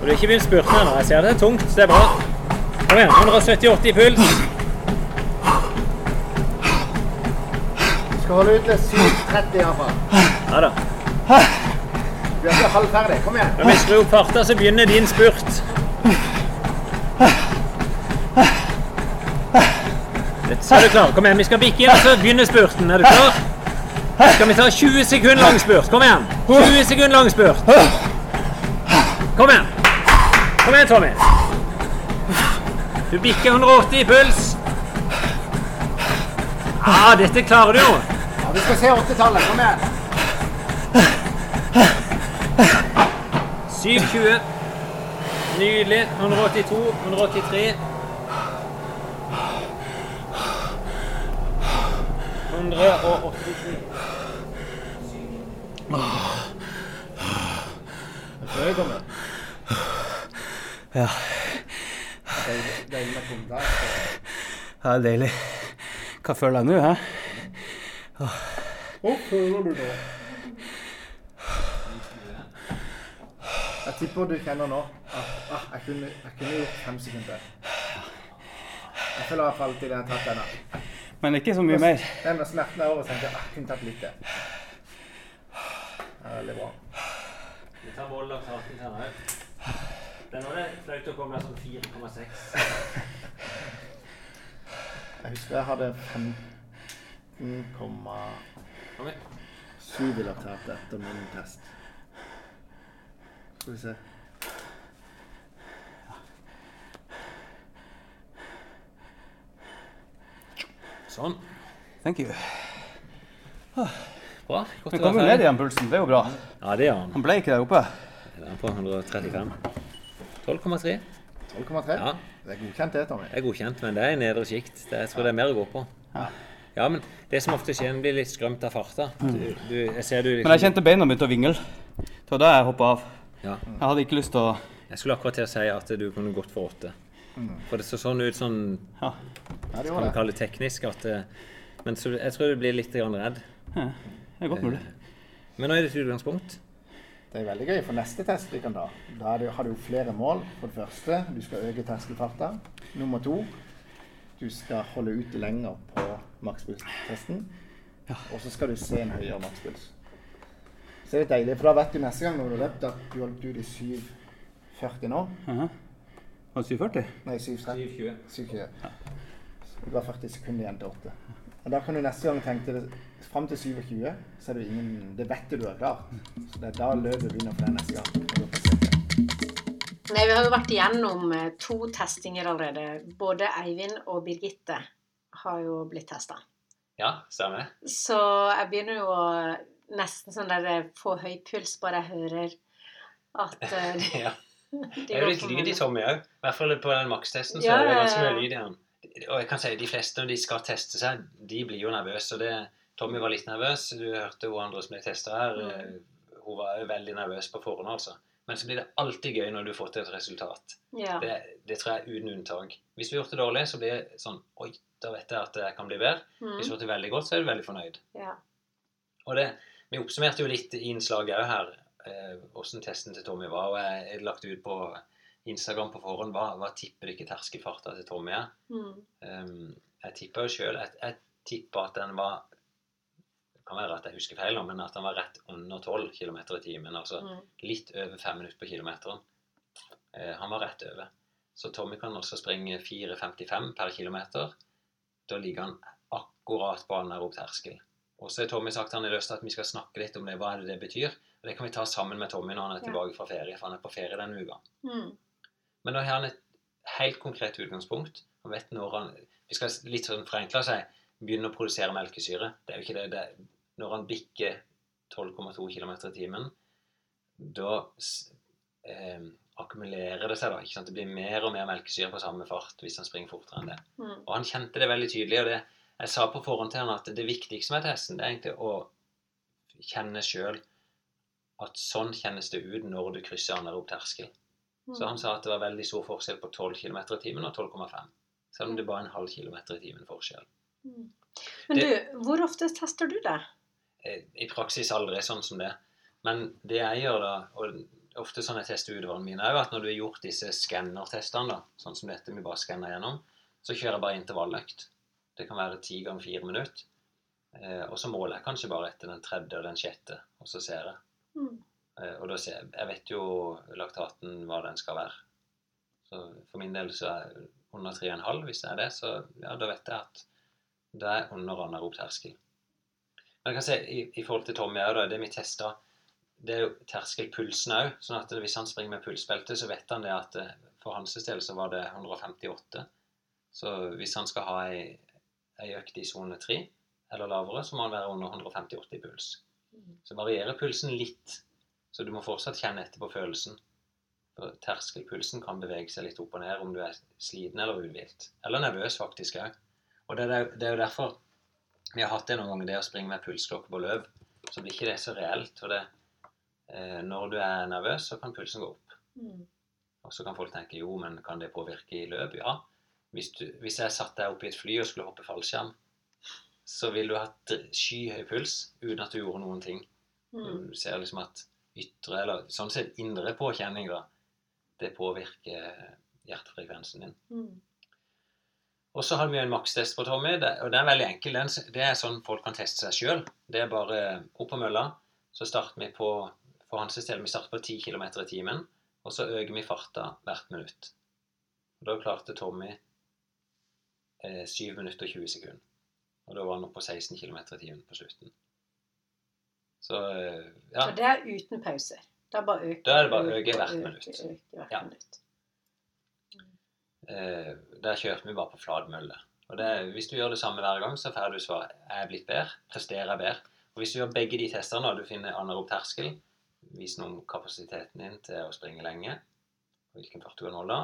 Og du har ikke begynt spurten ennå. Jeg ser det er tungt, så det er bra. Kom igjen, 178 i puls. Du skal holde ut til 7.30 iallfall. Ja da. Du er ikke halvferdig. Kom igjen. Når vi skrur opp farta, så begynner din spurt. Så er du klar. Kom igjen, vi skal bikke inn, og så begynner spurten. Er du klar? Skal vi ta 20 sekunder lang spurt? Kom igjen. 20 sekunder lang spurt. Kom igjen. Kom igjen, Tommy. Du bikker 180 i puls. Ja, dette klarer du jo. Ja, vi skal se 80-tallet. Kom igjen. 720. Nydelig. 182, 183. 187. Før jeg kommer. Ja, Deilig med det er deilig. Hva føler jeg nå, hæ? Hva føler du nå? Jeg tipper du kjenner nå at ah, jeg, kunne, jeg kunne gjort fem sekunder. Jeg føler jeg har falt i den jeg har tatt denne. Men ikke så mye mer. Den smerten er over, så tenkte jeg ah, jeg kunne tatt litt til. Det er veldig bra. Vi tar mållagstaten her nå. Det er det flaut å komme sånn 4,6. Jeg husker jeg hadde 15,7 Kom igjen. i etter min test. Skal vi se. Sånn. Thank you. Bra. Godt Men å kom jo ned igjen, pulsen. Det er jo bra. Ja, det gjør han. Han ble ikke der oppe. Det er på 135. 12,3. 12,3. Ja, Det er godkjent det, Tommy. det er godkjent, men det er i nedre sjikt. Det- Jeg tror det er mer å gå på. Ja, men det som ofte skjer, en blir litt skrømt av farta. Du, du, jeg ser du liksom Men jeg kjente beina begynte å vingle. Det var da jeg hoppa av. Ja. Jeg hadde ikke lyst til å Jeg skulle akkurat til å si at du kunne gått for åtte. For det så sånn ut sånn Ja. Ja, det kan vi kalle det teknisk at eh, Men så, jeg tror du blir litt redd. ja. Det er godt mulig. Men nå er det et utgangspunkt. Det er veldig gøy for neste test vi kan ta. Da er det, har du flere mål. For det første, du skal øke terskelfarta. Nummer to, du skal holde ut lenger på makspulstesten. Og så skal du se en høyere makspuls. Så det er deilig, for da vet du neste gang når du har løpt at du holdt ut i 7,40 nå. Aha. Var det 740? Nei, 7,30. 7,20. Det var har 40 sekunder igjen til 8. Og da kan du neste gang tenke deg fram til 27, så er det ingen Det vet du du er klar. Så det er da løpet begynner for deg neste gang. Nei, vi har jo vært igjennom eh, to testinger allerede. Både Eivind og Birgitte har jo blitt testa. Ja, stemmer. Så jeg begynner jo å nesten sånn der eh, få høy puls bare jeg hører at uh, ja. Det er jo litt lyd i. Tommy òg. I hvert fall på den makstesten så Ja, er det ganske mye lyd i den. Og jeg kan si de fleste når de skal teste seg, de blir jo nervøse. Og det, Tommy var litt nervøs. Du hørte hun andre som ble testa her. Mm. eh, Hun var veldig nervøs på forhånd, altså. Men så blir det alltid gøy når du får til et resultat. Ja. Det, det tror jeg er uten unntak. Hvis du har gjort det dårlig, så blir det sånn Oi, da vet jeg at jeg kan bli bedre. Hvis du Mm. har gjort det veldig godt, så er du veldig fornøyd. ja. Og det, Vi oppsummerte jo litt i innslaget her eh, hvordan testen til Tommy var. og Jeg jeg lagt ut på Instagram på forhånd hva, hva tipper ikke terskelfarta til Tommy er. Mm. Um, jeg tippa jo sjøl Jeg, jeg tipper at den var kan være at jeg husker feil, men at han var rett under 12 km i timen. Altså Mm. litt over fem minutter på kilometeren. Eh, han var rett over. Så Tommy kan også springe 4,55 per kilometer. Da ligger han akkurat på anaerob terskel. Og så har Tommy sagt han har lyst til at vi skal snakke litt om det. Hva er det det betyr? Og Det kan vi ta sammen med Tommy når han er tilbake fra ferie, for han er på ferie denne uka. Mm. Men da har han et helt konkret utgangspunkt. Han vet når han Vi skal litt sånn forenkla si begynne å produsere melkesyre. Det er jo ikke det. det når han bikker 12,2 km i timen, da eh, akkumulerer det seg. da, ikke sant? Det blir mer og mer melkesyre på samme fart hvis han springer fortere enn det. Mm. Og han kjente det veldig tydelig. og det, Jeg sa på forhånd til han at det viktigste med testen det er egentlig å kjenne sjøl at sånn kjennes det ut når du krysser anaerob terskel. Så han sa at det var veldig stor forskjell på 12 km i timen og 12,5. Selv om det bare er en halv kilometer i timen forskjell. Mm. Men du, hvor ofte tester du det? Eh, I praksis aldri sånn som det. Men det jeg gjør da, og ofte sånn jeg tester utvalgene mine, er jo at når du har gjort disse skannertestene, da, sånn som dette vi bare skanner gjennom, så kjører jeg bare intervalløkt. Det kan være ti ganger fire minutter. Eh, og så måler jeg kanskje bare etter den tredje og den sjette, og så ser jeg. Mm. Eh, og da ser jeg, jeg vet jo laktaten hva den skal være. Så for min del så er under 3,5 hvis det er det, så ja, da vet jeg at det er under anaerob terskel. Men jeg kan si, i, i forhold til Tommy òg, det vi testa, det er jo terskelpulsen òg. Sånn at hvis han springer med pulsbelte, så vet han det at eh, for hans del så var det 158. Så hvis han skal ha ei, ei økt i sone 3 eller lavere, så må han være under 158 i puls. Så varierer pulsen litt. Så du må fortsatt kjenne etter på følelsen. For terskelpulsen kan bevege seg litt opp og ned om du er sliten eller uthvilt. Eller nervøs, faktisk òg. Og det er, det er jo derfor vi har hatt det noen ganger, det å springe med pulsklokke på løp. Så blir ikke det så reelt. For det, eh, når du er nervøs, så kan pulsen gå opp. Mm. Og så kan folk tenke jo, men kan det påvirke i løp? Ja. Hvis, du, hvis jeg satt deg opp i et fly og skulle hoppe fallskjerm, så ville du hatt skyhøy puls uten at du gjorde noen ting. Mm. Du ser liksom at ytre, eller sånn sett indre påkjenning, da, det påvirker hjertefrekvensen din. Mm. Og så har vi en makstest på Tommy, og den er veldig enkel. Den, det er sånn folk kan teste seg sjøl. Det er bare opp på mølla. Så starter vi på for hans del, vi starter på 10 km i timen, og så øker vi farta hvert minutt. Og Da klarte Tommy eh, 7 minutter og 20 sekunder. Og da var han oppe på 16 km i timen på slutten. Så eh, ja. Og det er uten pause? Da bare øke, Da er det bare å øke øke, hvert øke, minutt. øke hvert Ja. minutt. Eh, der kjørte vi bare på flat mølle. Og det, hvis du gjør det samme hver gang, så får du svar er jeg blitt bedre, presterer jeg bedre. Og hvis du gjør begge de testene, og du finner anaerob terskel, vis noe om kapasiteten din til å springe lenge, hvilken fart du kan holde,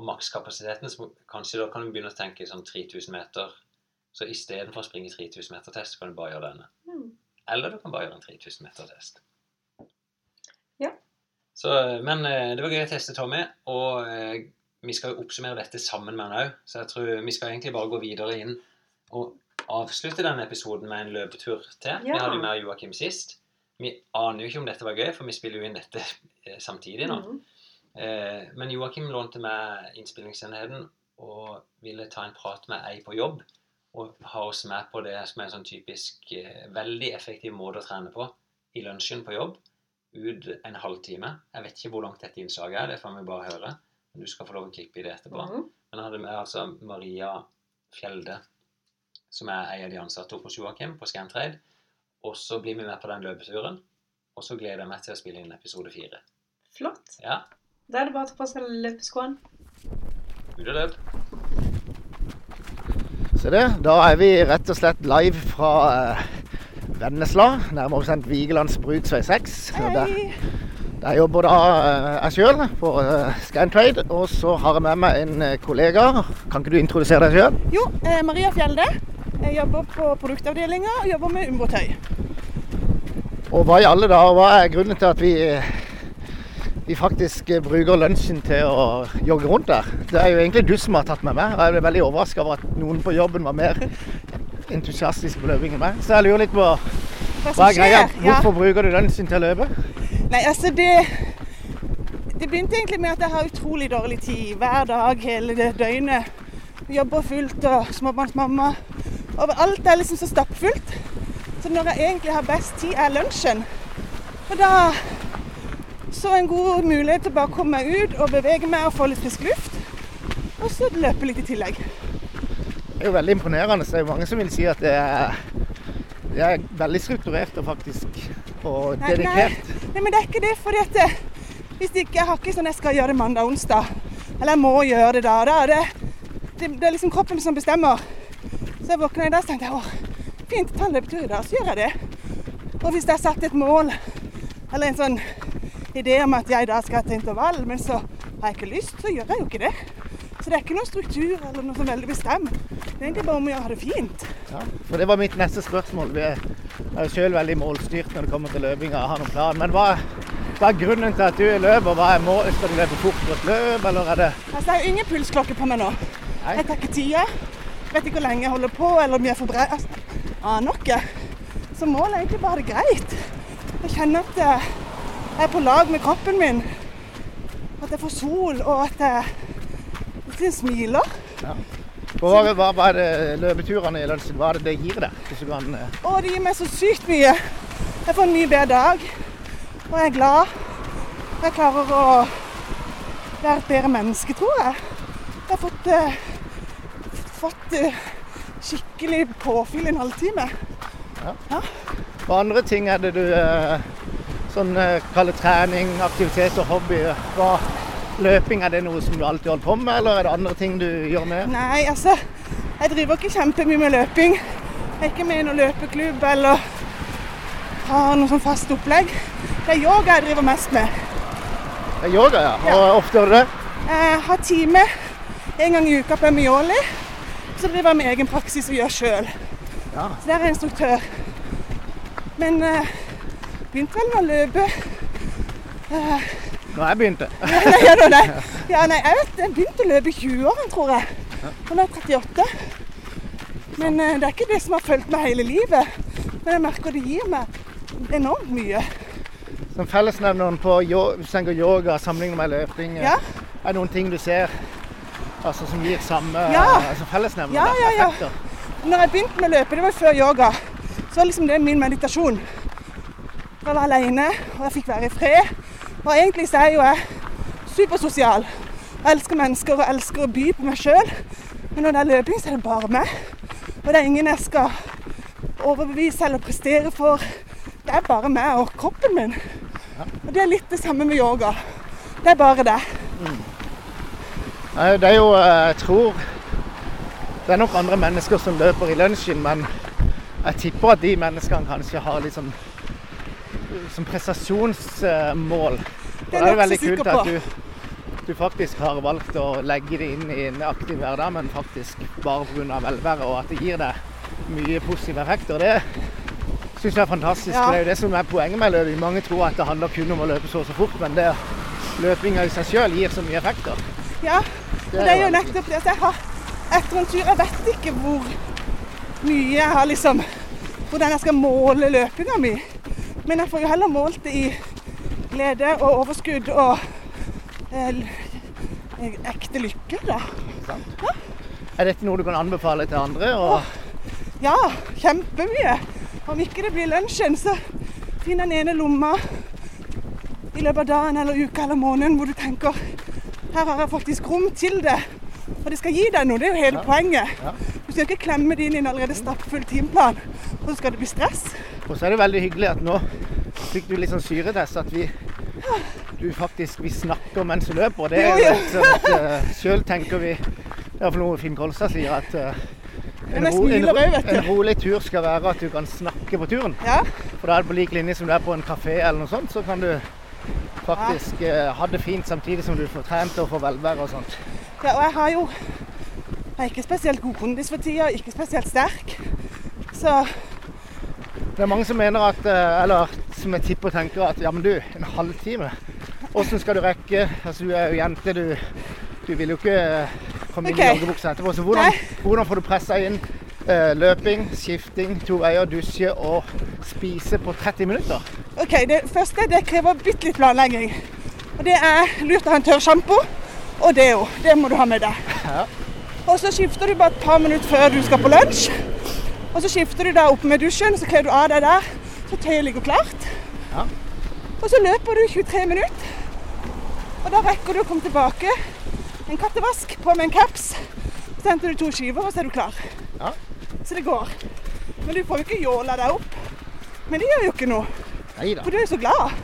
og makskapasiteten, så kanskje da kan du begynne å tenke sånn 3000 meter. Så istedenfor å springe 3000 meter test, kan du bare gjøre denne. Mm. Eller du kan bare gjøre en 3000 meter test. Ja. Så, men eh, det var gøy å teste Tommy, og eh, vi skal jo oppsummere dette sammen med han òg. Så jeg tror vi skal egentlig bare gå videre inn og avslutte denne episoden med en løpetur til. Vi hadde jo med Joakim sist. Vi aner jo ikke om dette var gøy, for vi spiller jo inn dette eh, samtidig nå. Mm. Eh, men Joakim lånte meg innspillingsenheten og ville ta en prat med ei på jobb. Og ha oss med på det som er en sånn typisk eh, veldig effektiv måte å trene på. I lunsjen på jobb. Ut en halvtime. Jeg vet ikke hvor langt dette innslaget er, det får vi bare høre. Men du skal få lov å klippe i det etterpå. Mhm. Men jeg hadde med altså Maria Fjelde, som er en av de ansatte hos Joakim på Scantrade. Og så blir vi med på den løpeturen. Og så gleder jeg meg til å spille inn episode fire. Flott. Ja, Da er det bare å ta på seg løpeskoene. ut og løp. Se det, da er vi rett og slett live fra eh, Vennesla, nærmere bestemt Vigelands bruksvei 6. Og Der jobber da eh, jeg sjøl på eh, Scantrade, og så har jeg med meg en eh, kollega. Kan ikke du introdusere deg sjøl? Jo, Maria Fjelde. Jeg jobber på produktavdelinga og jobber med Umbro-tøy. Og hva i alle dager, hva er grunnen til at vi, vi faktisk bruker lunsjen til å jogge rundt der? Det er jo egentlig du som har tatt med meg, og jeg ble veldig overraska over at noen på jobben var mer entusiastisk på løping enn meg. Så jeg lurer litt på Hva hva er greia? Ja. Hvorfor bruker du lunsjen til å løpe? Nei, altså det Det begynte egentlig med at jeg har utrolig dårlig tid hver dag hele det døgnet. Jobber fullt og småbarnsmamma. Overalt er liksom så stappfullt. Så når jeg egentlig har best tid, er lunsjen. Og da så en god mulighet til å bare komme meg ut og bevege meg og få litt frisk luft. Og så løpe litt i tillegg. Det er jo veldig imponerende. så Det er jo mange som vil si at det er, det er veldig strukturert og faktisk og dedikert. Nei, dedikert. Nei, men det er ikke det. fordi at hvis ikke, Jeg har ikke sånn jeg skal gjøre det mandag og onsdag. Eller jeg må gjøre det da. da det, det, det er liksom kroppen som bestemmer. Så jeg våkna i dag og tenkte åh, fint, ta en løpetur i dag. Så gjør jeg det. Og hvis jeg satt et mål, eller en sånn idé om at jeg da skal til intervall, men så har jeg ikke lyst, så gjør jeg jo ikke det. Så det er ikke noe struktur eller noe som veldig bestemt. Det er egentlig bare om å gjøre det fint. Ja, for Det var mitt neste spørsmål. Vi er er jo selv veldig målstyrt når det kommer til løpinga og har noen plan. Men hva, hva er grunnen til at du løper? Hva er målet? Skal du løpe fort på et løp, eller er det Altså, har jo ingen pulsklokke på meg nå. Nei. Jeg tar ikke tida. Vet ikke hvor lenge jeg holder på, eller om jeg er for bred. Altså, aner ikke. Så målet er egentlig bare greit. Jeg kjenner at eh, jeg er på lag med kroppen min. At jeg får sol, og at jeg liksom smiler. Hva, hva, hva er det løpeturene i lunsjen? Hva er det det gir deg? Kan, eh, Og det gir meg så sykt mye. Jeg får en mye bedre dag, og jeg er glad. Jeg klarer å være et bedre menneske, tror jeg. Jeg har fått, eh, fått eh, skikkelig påfyll i en halvtime. hva andre ting er det du eh, sånn eh, kaller trening, aktivitet og hobby? Hva, løping, er det noe som du alltid holder på med, eller er det andre ting du gjør med? Nei, altså, jeg driver ikke kjempemye med løping. Jeg er ikke med i noen løpeklubb eller har noe sånn fast opplegg. Det er yoga jeg driver mest med. Det er yoga, ja. Og ofte gjør du det? Jeg har time en gang i uka på Mioli. Så driver jeg med egen praksis og gjør sjøl. Ja. Så der er jeg instruktør. Men uh, begynte vel med å løpe. Nå har jeg begynt. det. Nei, gjør du det? Ja, nei, jeg vet, jeg begynte å løpe i 20-årene, tror jeg. Og nå er jeg 38. Men eh, det er ikke det som har fulgt meg hele livet. Men jeg merker det gir meg enormt mye. Som fellesnevneren på hvis en går yoga sammenlignet med løping, eh, Ja. er noen ting du ser altså, som gir samme Ja. altså, fellesnevner? Ja, ja, ja. effekter? Når jeg begynte med å løpe, det var før yoga, så var liksom det min meditasjon. Jeg var alene, og jeg fikk være i fred. Og egentlig så er jo jeg supersosial. Jeg elsker mennesker og elsker å by på meg sjøl. Men når det er løping, så er det bare meg. Og det er ingen jeg skal overbevise eller prestere for. Det er bare meg og kroppen min. Og det er litt det samme med yoga. Det er bare det. Mm. Det er jo, eh, jeg tror Det er nok andre mennesker som løper i lunsjen, men jeg tipper at de menneskene kanskje har litt sånn som prestasjonsmål. Det er er det veldig kult at du, du faktisk har valgt å legge det inn i en aktiv hverdag, men faktisk bare pga. velvære, og at det gir deg mye positive effekter. Det syns jeg er fantastisk. Ja. Det er jo det som er poenget med løping. Mange tror at det handler kun om å løpe så og så fort, men det løpinga i seg sjøl gir så mye effekter. Ja, og det er jo nettopp det. Så jeg har etter en tur Jeg vet ikke hvor mye jeg har liksom Hvordan jeg skal måle løpinga mi. Men jeg får jo heller målt det i glede og overskudd og eh, ekte lykke, da. Er dette noe du kan anbefale til andre? Og Ja, kjempemye. Om ikke det blir lunsjen, så finn den ene lomma i løpet av dagen eller uka eller måneden hvor du tenker her har jeg faktisk rom til det. Og det skal gi deg noe, det er jo hele poenget. Ja. Du skal ikke klemme det inn i en allerede stappfull timeplan, og så skal det bli stress. Og så er det veldig hyggelig at nå fikk du litt sånn syretest at vi du faktisk vi snakker mens vi løper. og Det er jo litt jo. et, uh, Sjøl tenker vi Det er noe Finn Kolstad sier, at uh, en, ro, en, du. en rolig tur skal være at du kan snakke på turen. Ja, For da er det på lik linje som du er på en kafé eller noe sånt, så kan du faktisk uh, ha det fint samtidig som du får trent og får velvære og sånt. ja og jeg har jo Jeg er ikke spesielt god kondis for tida, ikke spesielt sterk. Så Det er mange som mener at, eh, eller som jeg tipper tenker at ja, men du, en halvtime. Hvordan skal du rekke? Altså du er jo jente, du, du vil jo ikke eh, komme inn okay. i joggebuksa etterpå. Så hvordan, hvordan får du pressa inn eh, løping, skifting, to veier, dusje og spise på 30 minutter? OK, det første det krever bitte litt planlegging. Og det er lurt å ha en tørr sjampo og deo. Det må du ha med deg. Ja. Og så skifter du bare et par minutter før du skal på lunsj. Og så skifter du deg opp med dusjen, så kler du av deg der. Så tøyet ligger klart. Ja. Og så løper du 23 minutter. Og da rekker du å komme tilbake. En kattevask på med en caps. Så henter du to skiver, og så er du klar. Ja. Så det går. Men du får jo ikke jåla deg opp. Men det gjør jo ikke noe, Neida. for du er jo så glad.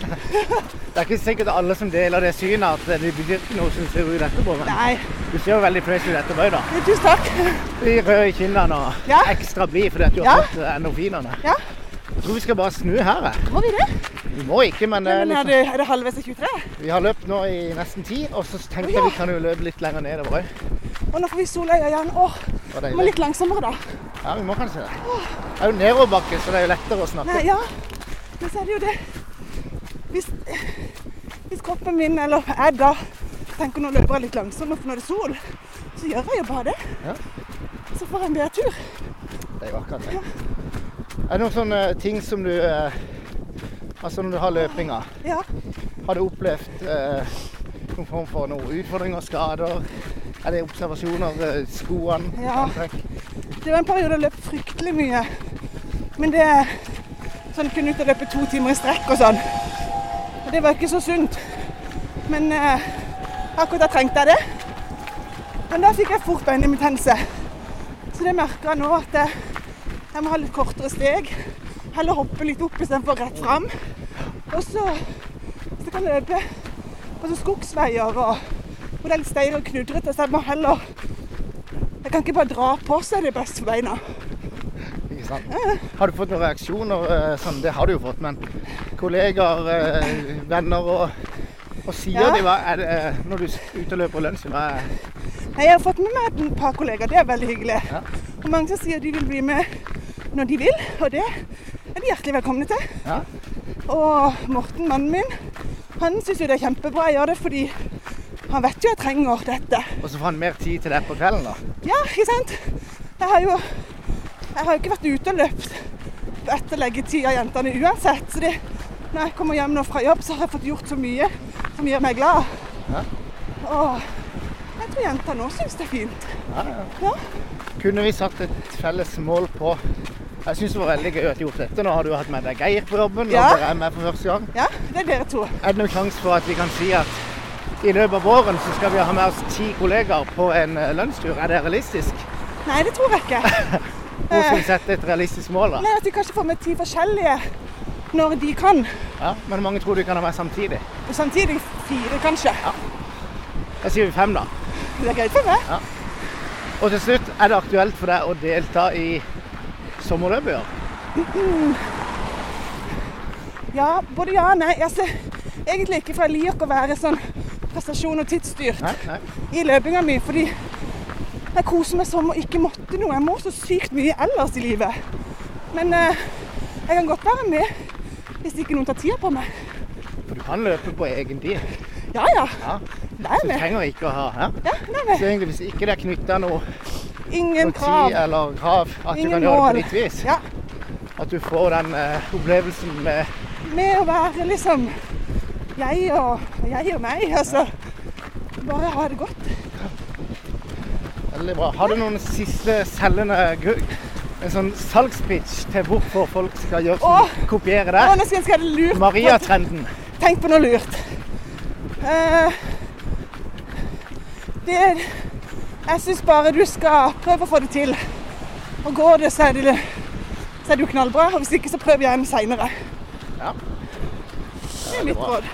Det er ikke sikkert alle som deler det synet at det blir ikke noe som ser ut etterpå. Men Nei, du ser jo veldig fresh ut etterpå da. tusen takk. De røde kinnene og Ja. ekstra blid fordi at du har Ja. fått eh, endorfinene. Ja. Jeg tror vi skal bare snu her. jeg. Må vi det? Vi må ikke, men, eh, Men er liksom, det, er det halvveis i 23? vi har løpt nå i nesten ti, og så tenkte Ja. jeg vi kan jo løpe litt lenger nedover òg. Og nå får vi soløya igjen. Åh, Det må litt langsommere da. Ja, vi må kanskje det. Det er jo nedoverbakke, så det er jo lettere å snakke. Nei, ja. Men så er det jo det. Hvis, hvis kroppen min, eller jeg da, tenker nå løper jeg litt langsommere for nå er det sol, så gjør jeg jo bare det. Ja. Så får jeg en bedre tur. Det er jo akkurat det. Er det noen sånne ting som du eh, Altså når du har løpinga, Ja. har du opplevd eh, noen form for noen utfordringer, skader? Er det observasjoner, eh, skoene? Ja. antrekk? Det var en periode jeg løp fryktelig mye. Men det er sånn kunne ut og løpe to timer i strekk og sånn. Det var ikke så sunt. Men eh, akkurat da trengte jeg det. Men da fikk jeg fort beinhinnebetennelse. Så det merker jeg nå at jeg, jeg må ha litt kortere steg. Heller hoppe litt opp istedenfor rett fram. Og så jeg kan løpe på sånne skogsveier og hvor det er litt steil og knudrete, så jeg må heller Jeg kan ikke bare dra på, så er det best for beina. Ikke sant? Har du fått noen reaksjoner? eh, Sånn, det har du jo fått, men kollegaer, eh, venner og og sier Ja. de? Hva er det, eh, når du er ute og løper lunsj? Hva er Nei, Jeg har fått med meg et par kollegaer, det er veldig hyggelig. Ja. Og mange som sier de vil bli med når de vil, og det er de hjertelig velkomne til. Ja. Og Morten, mannen min, han syns jo det er kjempebra jeg gjør det fordi han vet jo jeg trenger dette. Og så får han mer tid til det på kvelden, da. Ja, ikke sant? Jeg har jo jeg har jo ikke vært ute og løpt etter etterleggetid av jentene uansett. Så de, når jeg kommer hjem nå fra jobb, så har jeg fått gjort så mye som gjør meg glad. Ja. Og jeg tror jentene òg syns det er fint. Ja, ja. Ja. Kunne vi satt et felles mål på Jeg syns det var veldig gøy at du gjorde dette. Nå har du hatt med deg Geir på jobben, Ja. og dere er med for første gang. Ja, det er dere to. Er det noen sjanse for at vi kan si at i løpet av våren så skal vi ha med oss ti kollegaer på en lønnstur? lunsjtur? Er det realistisk? Nei, det tror jeg ikke. Hvor skal vi sette et realistisk mål, da? Nei, At de kanskje får med ti forskjellige når de kan. Ja, men mange tror du kan ha med samtidig. Samtidig fire, kanskje. Da sier vi fem, da. Det er greit for meg. Og til slutt, er det aktuelt for deg å delta i sommerløpet i år? Ja, både ja og nei. Altså, egentlig ikke, for jeg liker ikke å være sånn prestasjon- og tidsstyrt Nei? Nei? i løpinga mi. Fordi jeg koser meg som å ikke måtte noe. Jeg må så sykt mye ellers i livet. Men eh, Jeg kan godt være med hvis ikke noen tar tida på meg. For du kan løpe på egen tid. Ja ja, Ja. Så du med. trenger ikke å ha ja. Ja, da er jeg Så egentlig hvis ikke det er knytta noe, Ingen noe krav. tid eller krav, at du kan kan gjøre det på ditt vis. Ja, At du får den eh, opplevelsen med med å være liksom jeg og jeg og meg. Altså bare ha det godt. Veldig bra. Har du noen siste selgende en sånn salgspitch til hvorfor folk skal gjøre Åh! sånn, kopiere Å, Åh, nå skal jeg ha det lurt Maria-trenden. Tenk på noe lurt. Uh, det Jeg syns bare du skal prøve å få det til. Og går det, så er det, så er det jo knallbra. Og hvis ikke, så prøv igjen seinere. Ja. Det er mitt råd.